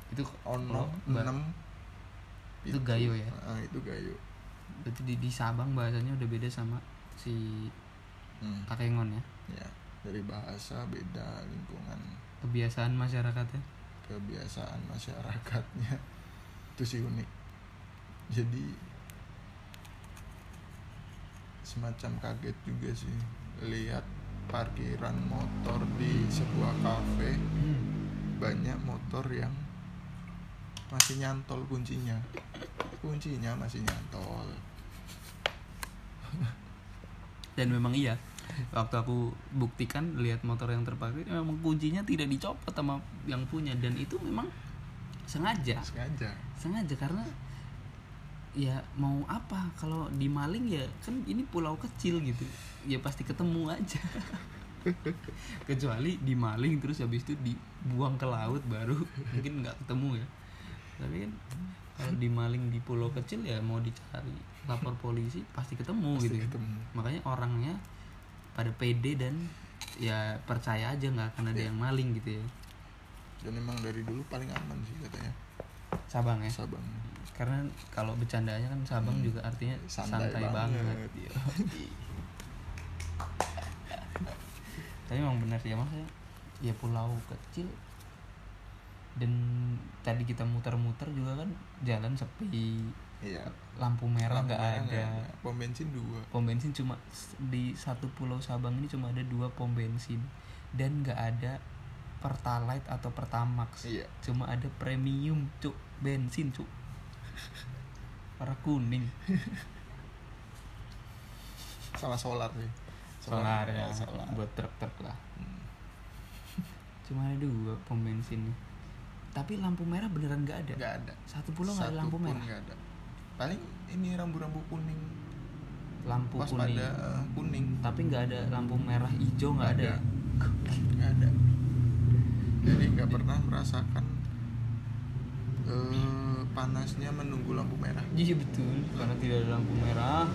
itu ono enam Itu pitu. gayo ya? Ah, itu gayo berarti di, di Sabang bahasanya udah beda sama si hmm. Kakengon ya ya dari bahasa beda lingkungan kebiasaan masyarakatnya kebiasaan masyarakatnya itu sih unik jadi semacam kaget juga sih lihat parkiran motor di sebuah kafe Hmm. banyak motor yang masih nyantol kuncinya kuncinya masih nyantol. Dan memang iya waktu aku buktikan lihat motor yang terparkir memang kuncinya tidak dicopot sama yang punya. Dan itu memang sengaja. Sengaja. Sengaja karena ya mau apa kalau di maling ya kan ini pulau kecil gitu. Ya pasti ketemu aja. Kecuali di maling terus habis itu dibuang ke laut baru mungkin nggak ketemu ya. Tapi kan kalau di maling di pulau kecil ya mau dicari lapor polisi pasti ketemu Pasti gitu ya. ketemu. makanya orangnya pada pede dan ya percaya aja nggak akan ada Iya. yang maling gitu ya dan emang dari dulu paling aman sih katanya Sabang ya Sabang karena kalau bercandanya kan Sabang Hmm. juga artinya Santai santai, banget, banget. Iya. tapi emang benar sih ya maksudnya ya pulau kecil dan tadi kita muter-muter juga kan jalan sepi. Iya. Lampu merah nggak ada. Pom bensin dua. Pom bensin cuma di satu pulau Sabang ini cuma ada dua pom bensin. Dan nggak ada pertalite atau pertamax. Iya. Cuma ada premium cuk. Bensin cuk. Warna kuning. Sama solar sih. Solar ya solar. buat truk-truk lah. Hmm. cuma ada dua pom bensin nih tapi lampu merah beneran nggak ada? Nggak ada. Satu pulau nggak ada lampu pun merah? nggak ada. Paling ini rambu-rambu kuning. Lampu pas kuning. pada eh, kuning. Tapi nggak ada lampu merah hijau nggak ada, Nggak ada. Jadi nggak pernah merasakan eh, panasnya menunggu lampu merah. Iya betul. Karena tidak ada lampu merah.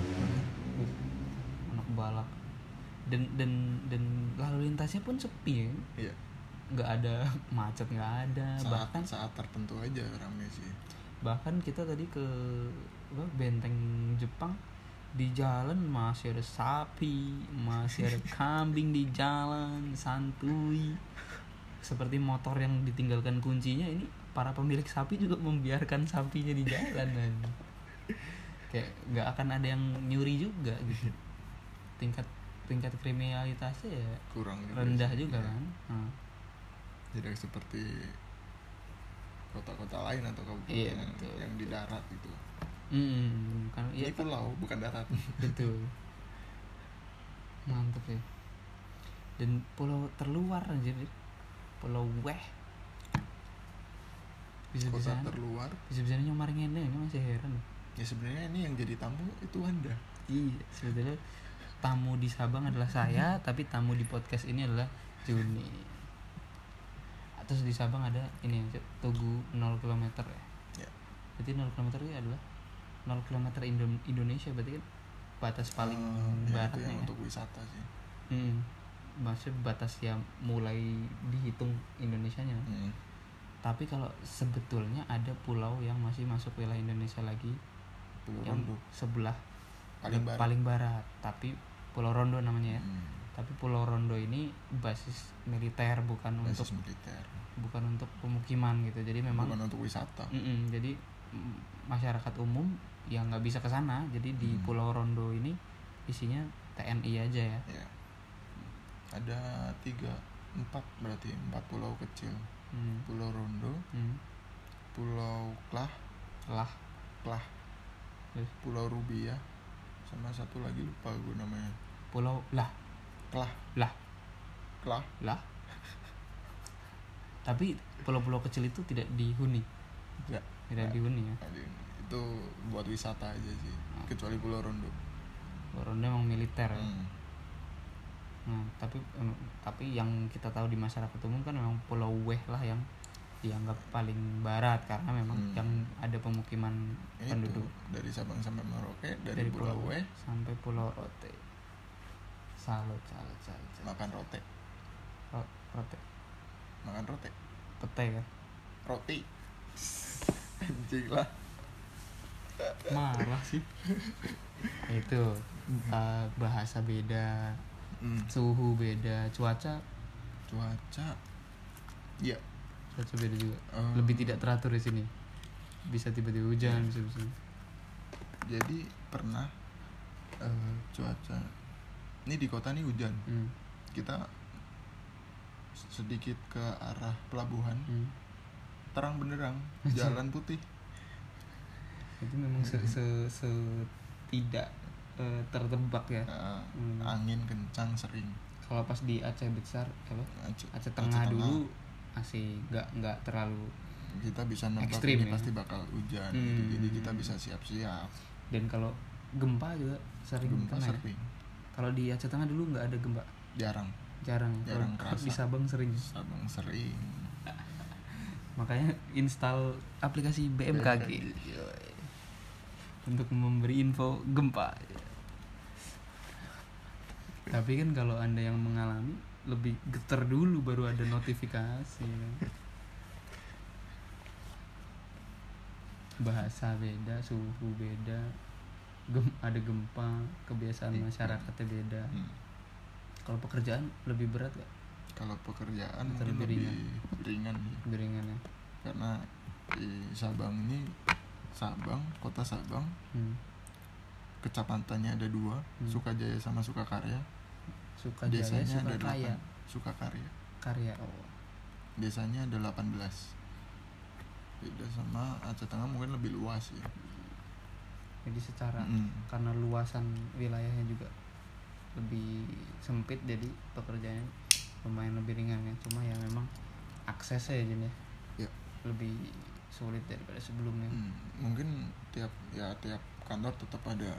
Uh, anak balak. Dan dan dan lalu lintasnya pun sepi ya? Iya nggak ada macet nggak ada. Saat bahkan saat tertentu aja rame sih. Bahkan kita tadi ke apa, benteng Jepang di jalan masih ada sapi masih ada kambing di jalan santuy seperti motor yang ditinggalkan kuncinya ini para pemilik sapi juga membiarkan sapinya di jalan dan kayak nggak akan ada yang nyuri juga gitu. Tingkat tingkat kriminalitasnya ya kurang juga rendah sih. juga Iya. kan? Nah, tidak seperti kota-kota lain atau kabupaten Iya, yang, betul. yang di darat itu. Mm, kan ya ini pulau bukan darat. Betul. Mantep ya. Dan pulau terluar anjir. Pulau weh. Bisa bisa terluar. Bisa bisa nyomar ngene ini masih heran. Ya sebenarnya ini yang jadi tamu itu anda iya sebetulnya tamu di Sabang adalah saya tapi tamu di podcast ini adalah Juni terus di Sabang ada ini yang Tugu 0 km ya ya berarti 0 km itu adalah 0 km Indo- Indonesia berarti kan batas paling Eh, ya, itu baratnya ya. untuk wisata sih Hmm. Maksudnya batas yang mulai dihitung Indonesianya. Hmm. Tapi kalau sebetulnya ada pulau yang masih masuk wilayah Indonesia lagi Pulau yang Rondo sebelah paling barat paling barat, tapi Pulau Rondo namanya ya. Hmm. Tapi Pulau Rondo ini basis militer bukan basis untuk militer bukan untuk pemukiman gitu. Jadi memang bukan untuk wisata jadi mm, masyarakat umum yang nggak bisa ke sana. Jadi di Hmm. Pulau Rondo ini isinya TNI aja ya. ya ada tiga empat berarti empat pulau kecil Hmm. pulau Rondo Hmm. pulau Klah Lah Klah Terus? Pulau Rubia sama satu lagi lupa gue namanya pulau lah Klah lah. Klah lah. Tapi pulau-pulau kecil itu tidak dihuni. Ya tidak dihuni ya? Itu buat wisata aja sih Ah. kecuali Pulau Rondo. Ronda emang militer ya? Hmm. Nah, tapi em, tapi yang kita tahu di masyarakat umum kan memang Pulau Weh lah yang dianggap paling barat karena memang Hmm. yang ada pemukiman penduduk. dari Sabang sampai Merauke dari, Pulau W sampai Pulau Rote. Salut, salut, salut. salut. makan rote Ro- rote. makan rote Pete kan. roti anjing lah Marah sih. Itu uh, bahasa beda, Hmm. suhu beda, cuaca cuaca ya cuaca beda juga. eh, Lebih tidak teratur di sini. Bisa tiba-tiba hujan, bisa bisa. jadi pernah eh, cuaca ini di kota nih hujan Hmm. kita sedikit ke arah pelabuhan Hmm. terang benderang jalan putih itu memang se, se, se- tidak eh, tertebak ya Hmm. angin kencang sering kalau pas di Aceh besar apa Aceh, Aceh Tengah dulu masih nggak nggak terlalu kita bisa Ekstrim ini ya. pasti bakal hujan Hmm. gitu. jadi kita bisa siap-siap dan kalau gempa juga sering gempa kena ya. Kalau di Aceh Tengah dulu nggak ada gempa? Jarang. Jarang. Jarang kalau kerasa. di Sabang sering. Sabang sering. Makanya install aplikasi BMKG Yoi. untuk memberi info gempa. Tapi kan kalau anda yang mengalami lebih getar dulu baru ada notifikasi. Bahasa beda suhu beda gem ada gempa kebiasaan masyarakatnya beda. Hmm. kalau pekerjaan lebih berat gak kalau pekerjaan Atau lebih lebih ringan? sih lebih ringan ya. Karena di Sabang ini Sabang kota Sabang hmm. kecamatannya ada dua Hmm. Sukajaya sama Sukakarya. Suka jaya desanya suka ada delapan Sukakarya. Karya oh. Desanya ada 18 beda sama Aceh Tengah mungkin lebih luas ya jadi secara Mm. karena luasan wilayahnya juga lebih sempit jadi pekerjaannya lumayan lebih ringan ya cuma ya memang aksesnya ya Jen, ya Ya. lebih sulit daripada sebelumnya Hmm, mungkin tiap ya tiap kantor tetap ada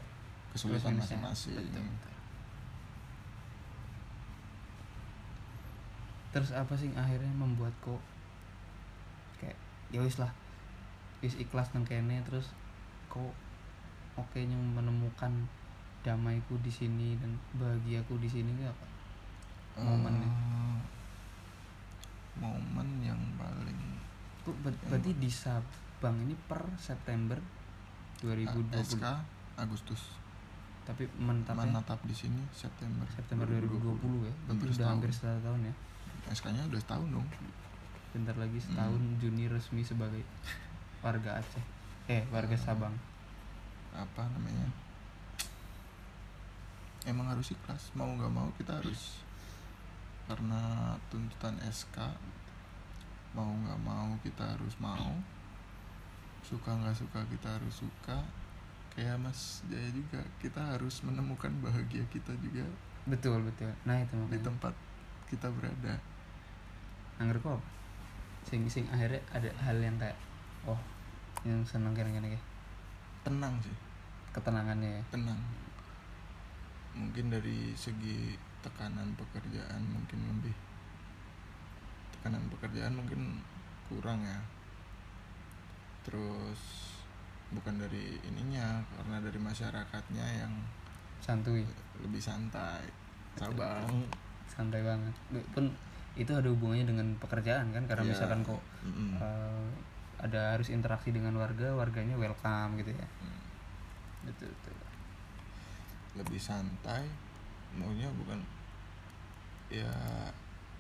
kesulitan Plus-minusnya. masing-masing terus apa sih akhirnya membuat kok kayak ya wis lah wis ikhlas nang kene terus kok oke yang menemukan damaiku di sini dan bahagiaku di sini apa momennya. Eh, momen yang paling Kok ber- berarti di Sabang ini per September 2020 SK Agustus. Tapi menetap di sini September September 2020 ya? berarti Hampir udah setahun. hampir setahun. tahun ya? SK-nya udah setahun dong. Bentar lagi setahun Juni resmi sebagai warga Aceh. Eh warga Sabang apa namanya emang harus ikhlas mau nggak mau kita harus karena tuntutan SK mau nggak mau kita harus mau suka nggak suka kita harus suka kayak Mas Jaya juga kita harus menemukan bahagia kita juga betul betul. Nah itu di makanya. tempat kita berada. Angger kok apa? Sing sing akhirnya ada hal yang kayak oh yang seneng kira kira tenang sih ketenangannya ya? Tenang. Mungkin dari segi tekanan pekerjaan mungkin lebih. Tekanan pekerjaan mungkin kurang ya. Terus bukan dari ininya karena dari masyarakatnya yang santuy. Lebih santai Sabang santai banget. Pun itu ada hubungannya dengan pekerjaan kan? Karena Iya. misalkan kok Mm-mm. eh, ada harus interaksi dengan warga warganya welcome gitu ya. Mm. Betul betul. Lebih santai maunya bukan ya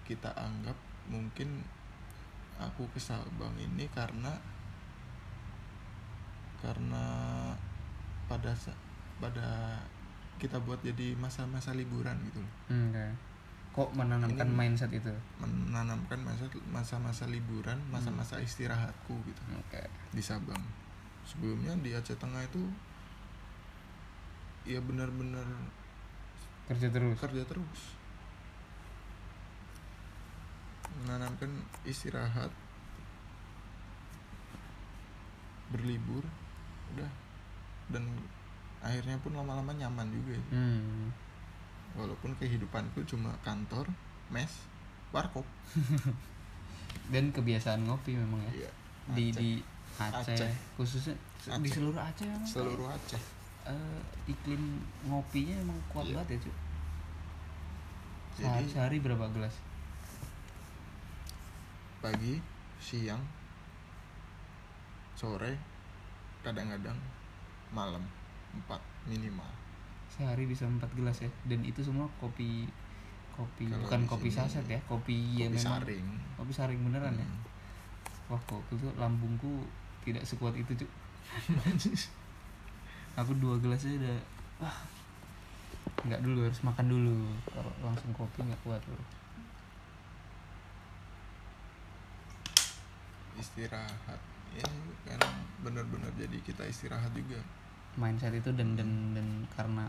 kita anggap mungkin aku ke Sabang ini karena karena pada pada kita buat jadi masa-masa liburan gitu loh. Hmm, kayak kok menanamkan Ini- mindset itu? menanamkan masa masa-masa liburan masa-masa istirahatku gitu. Oke. Di Sabang. Sebelumnya di Aceh Tengah itu ya benar-benar kerja terus kerja terus menanamkan istirahat berlibur udah dan akhirnya pun lama-lama nyaman juga ya. hmm. walaupun kehidupanku cuma kantor mes warkop dan kebiasaan ngopi memang ya di Aceh. di Aceh, Aceh. khususnya di Aceh. seluruh Aceh memang seluruh Aceh eh, iklim ngopinya emang kuat Iya. banget ya cuy sehari, sehari berapa gelas? Pagi siang sore kadang-kadang malam empat minimal. Sehari bisa empat gelas ya? Dan itu semua kopi kopi Kalau bukan kopi sini, saset ya? Kopi yang kopi memang saring. Kopi saring beneran ya? Hmm. wah kok itu lambungku tidak sekuat itu cuk aku dua gelas aja udah wah nggak dulu harus makan dulu. Kalau langsung kopi nggak kuat loh istirahat. Ya kan benar-benar jadi kita istirahat juga. Mindset itu dan dan dan karena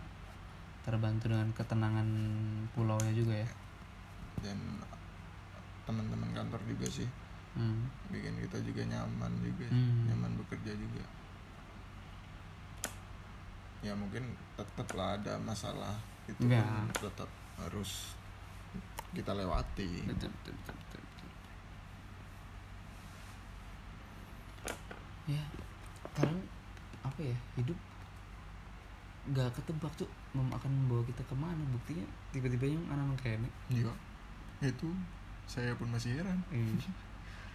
terbantu dengan ketenangan pulaunya juga ya. Dan teman-teman kantor juga sih. Hmm. bikin kita juga nyaman juga Hmm. nyaman bekerja juga ya mungkin tetap lah ada masalah itu Ya. pun tetap harus kita lewati. Betul betul betul, betul, betul. ya kadang apa ya hidup nggak ketebak tuh mem akan membawa kita ke mana? Buktinya tiba-tiba yang anak kayaknya iya itu saya pun masih heran.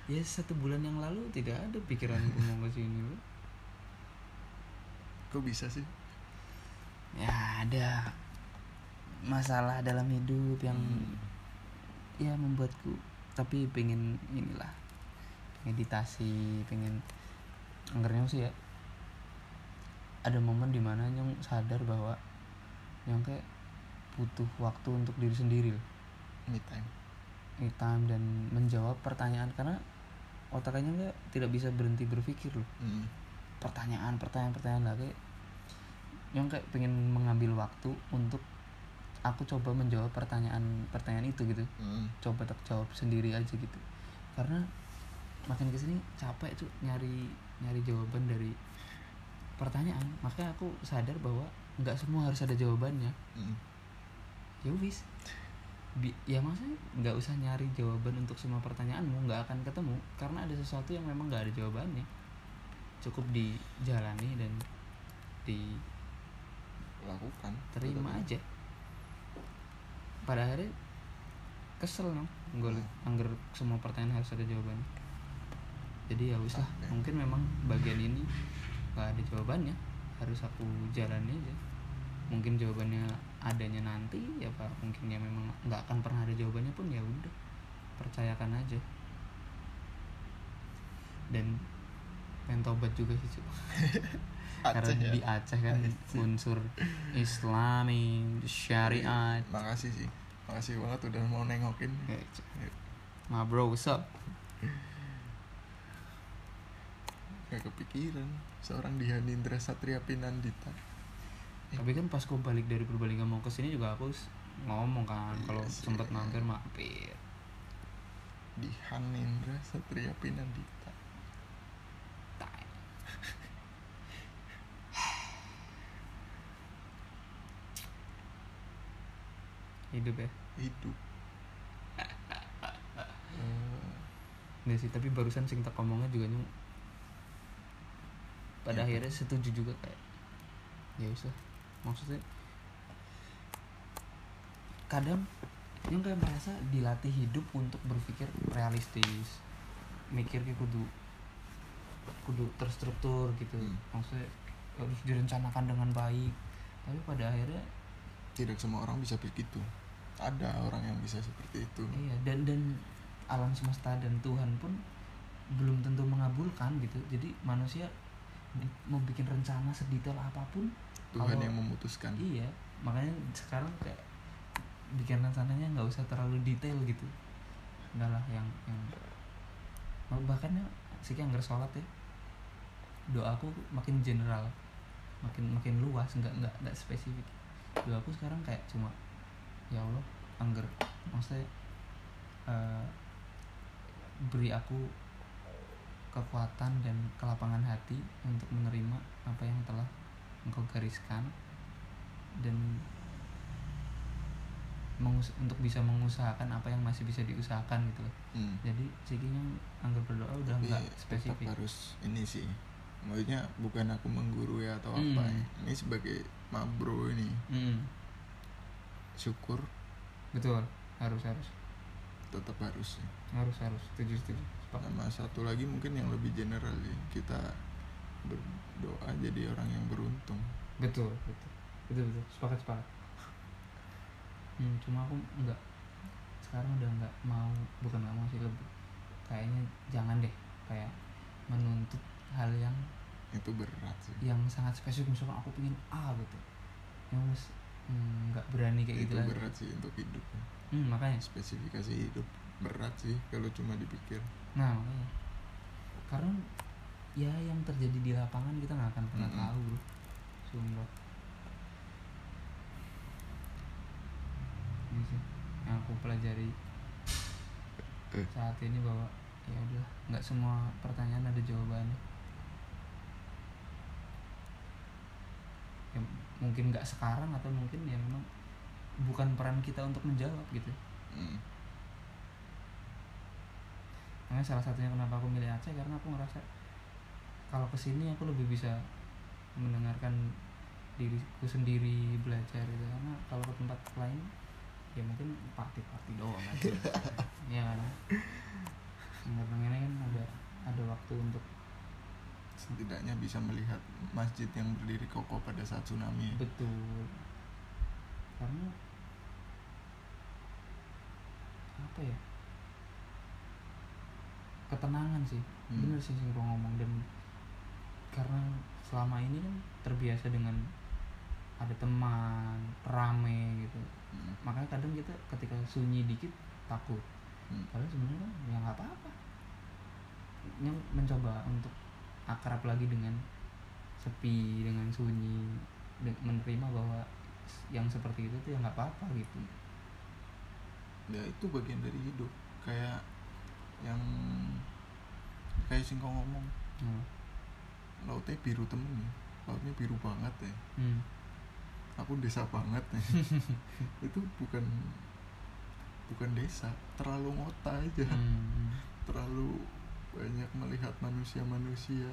Ya satu bulan yang lalu tidak ada pikiran mau ke sini kok bisa sih ya ada masalah dalam hidup yang Hmm. ya membuatku tapi pengen inilah meditasi pengen anggurnya sih ya ada momen di mana nyong sadar bahwa nyong kayak butuh waktu untuk diri sendiri loh me time me time dan menjawab pertanyaan karena otaknya nggak tidak bisa berhenti berpikir loh Hmm. pertanyaan pertanyaan pertanyaan lagi yang kayak pengen mengambil waktu untuk aku coba menjawab pertanyaan pertanyaan itu gitu. Hmm. coba tak jawab sendiri aja gitu. Karena makin ke sini capek tuh nyari nyari jawaban dari pertanyaan. Makanya aku sadar bahwa nggak semua harus ada jawabannya. Hmm. ya wis. Bi- ya maksudnya nggak usah nyari jawaban untuk semua pertanyaanmu nggak akan ketemu karena ada sesuatu yang memang nggak ada jawabannya. Cukup dijalani dan lakukan. Tetap. aja. Pada akhirnya kesel no gue angger semua pertanyaan harus ada jawabannya jadi ya wis lah. Oke. mungkin memang bagian ini nggak ada jawabannya. Harus aku jalani aja. Mungkin jawabannya adanya nanti ya pak mungkin ya memang nggak akan pernah ada jawabannya pun ya udah. Percayakan aja. Dan pengen tobat juga sih Cuk. karena Aceh ya di Aceh kan unsur Islami syariat makasih sih makasih banget udah mau nengokin Ya, Cuk. Ma bro, what's up? Gak kepikiran seorang Dihanindra Satria Pinandita Tapi kan pas gue balik dari Purbalingga mau ke sini juga aku ngomong kan Iya kalau sempet mampir mampir. Dihanindra Satria Pinandita Hidup ya. hidup Eh, Nggak sih, tapi barusan sing tak ngomongnya juga nyung pada Iya. akhirnya setuju juga kayak ya wis lah. Maksudnya kadang yang kayak merasa dilatih hidup untuk berpikir realistis mikir kayak kudu kudu terstruktur gitu Hmm. maksudnya harus direncanakan dengan baik tapi pada akhirnya tidak semua orang bisa begitu ada orang yang bisa seperti itu. Iya dan dan alam semesta dan Tuhan pun belum tentu mengabulkan gitu. Jadi manusia mau bikin rencana sedetail apa pun Tuhan kalau- yang memutuskan. iya makanya sekarang kayak bikin rencananya nggak usah terlalu detail gitu. Enggak lah yang yang bahkan ya sih yang sholat ya. Doaku makin general makin makin luas nggak nggak nggak spesifik. Doaku sekarang kayak cuma ya Allah angger maksudnya eh, beri aku kekuatan dan kelapangan hati untuk menerima apa yang telah engkau gariskan dan mengus- untuk bisa mengusahakan apa yang masih bisa diusahakan gitu loh Hmm. jadi sikinya anggar berdoa udah nggak spesifik harus ini sih maksudnya bukan aku menggurui atau Hmm. apa ya. ini sebagai mabro ini Mm, syukur betul harus harus. Tetap harus sih harus harus. Setuju setuju. Sepakat. sama satu lagi mungkin yang lebih general sih kita berdoa jadi orang yang beruntung. Betul betul. Betul betul. Sepakat sepakat. Hmm, cuma aku nggak sekarang udah nggak mau bukan nggak mau sih lebih kayaknya jangan deh. Kayak menuntut hal yang itu berat sih. yang sangat spesifik. Misalkan aku pengen A gitu. Yang hmm, nggak berani kayak gitu itu lagi. berat sih untuk hidup. Hmm, makanya. Spesifikasi hidup berat sih kalau cuma dipikir. Nah makanya. Karena ya yang terjadi di lapangan kita nggak akan pernah Mm-mm. tahu bro. Sumpah. Ini sih yang aku pelajari. Eh. saat ini bahwa ya udah nggak semua pertanyaan ada jawabannya. Ya mungkin nggak sekarang atau mungkin ya memang bukan peran kita untuk menjawab gitu. Hmm. makanya salah satunya kenapa aku milih Aceh karena aku ngerasa kalau ke sini aku lebih bisa mendengarkan diriku sendiri belajar gitu. Karena kalau ke tempat lain ya mungkin party-party doang aja. Ya kan karena ini kan ada ada waktu untuk setidaknya bisa melihat masjid yang berdiri kokoh pada saat tsunami. Betul. Karena apa ya? Ketenangan sih. Hmm. bener sih Bro ngomong dan karena selama ini kan terbiasa dengan ada teman rame gitu. Hmm. makanya kadang kita ketika sunyi dikit takut. Hmm. padahal sebenarnya kan ya nggak apa-apa. Yang mencoba untuk akrab lagi dengan sepi dengan sunyi dan menerima bahwa yang seperti itu tuh ya nggak apa-apa gitu ya itu bagian dari hidup kayak yang kayak singkong ngomong Hmm. lautnya biru temen ya lautnya biru banget ya Hmm. aku desa banget ya itu bukan bukan desa terlalu ngota aja Hmm. terlalu banyak melihat manusia-manusia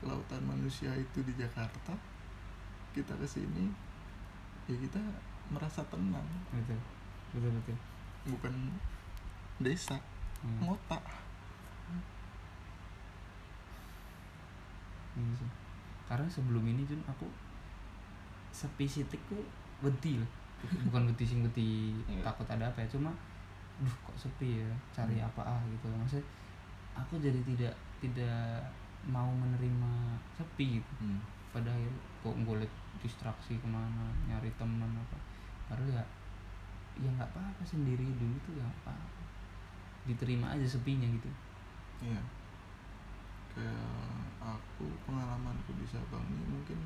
lautan manusia itu di Jakarta kita ke sini ya kita merasa tenang betul betul betul bukan desa Hmm. ngota sih. Karena sebelum ini Jun aku sepi tuh lah. Bukan wedi sing wedi Iya. takut ada apa ya, cuma duh kok sepi ya, cari Hmm. apa ah gitu. Maksudnya aku jadi tidak tidak mau menerima sepi gitu. Hmm. Pada akhirnya kok golek distraksi ke mana, nyari teman apa. Padahal ya ya nggak apa-apa sendiri dulu tuh ya apa-apa. Diterima aja sepinya gitu. Iya. Kayak aku pengalamanku di Sabang ini mungkin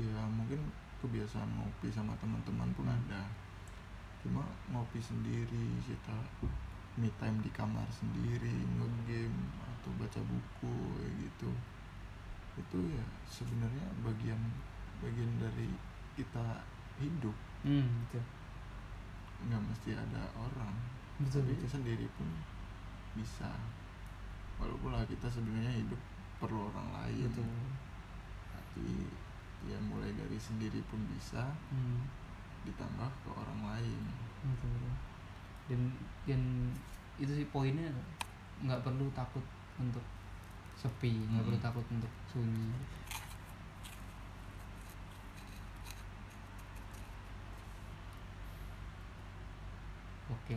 ya mungkin kebiasaan ngopi sama teman-teman pun ada. Cuma ngopi sendiri, kita me time di kamar sendiri, ngegame atau baca buku gitu. Itu ya sebenarnya bagian bagian dari kita hidup, Hmm, betul. nggak mesti ada orang. Betul, tapi betul. sendiri pun bisa walaupun lah kita sebenarnya hidup perlu orang lain Betul. tapi ya mulai dari sendiri pun bisa Hmm. ditambah ke orang lain Betul, betul. dan dan itu sih poinnya nggak perlu takut untuk sepi nggak Hmm. perlu takut untuk sunyi. Oke.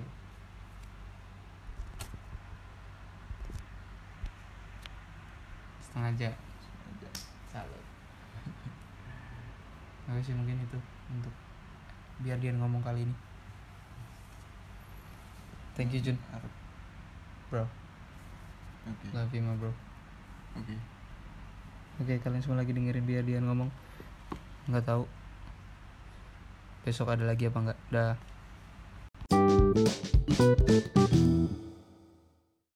Setengah jam. Aja salut. Oke sih mungkin itu untuk biar dia ngomong kali ini thank you Jun bro oke love you my bro oke Oke, kalian semua lagi dengerin biar dia ngomong. Nggak tahu. Besok ada lagi apa enggak? Dah.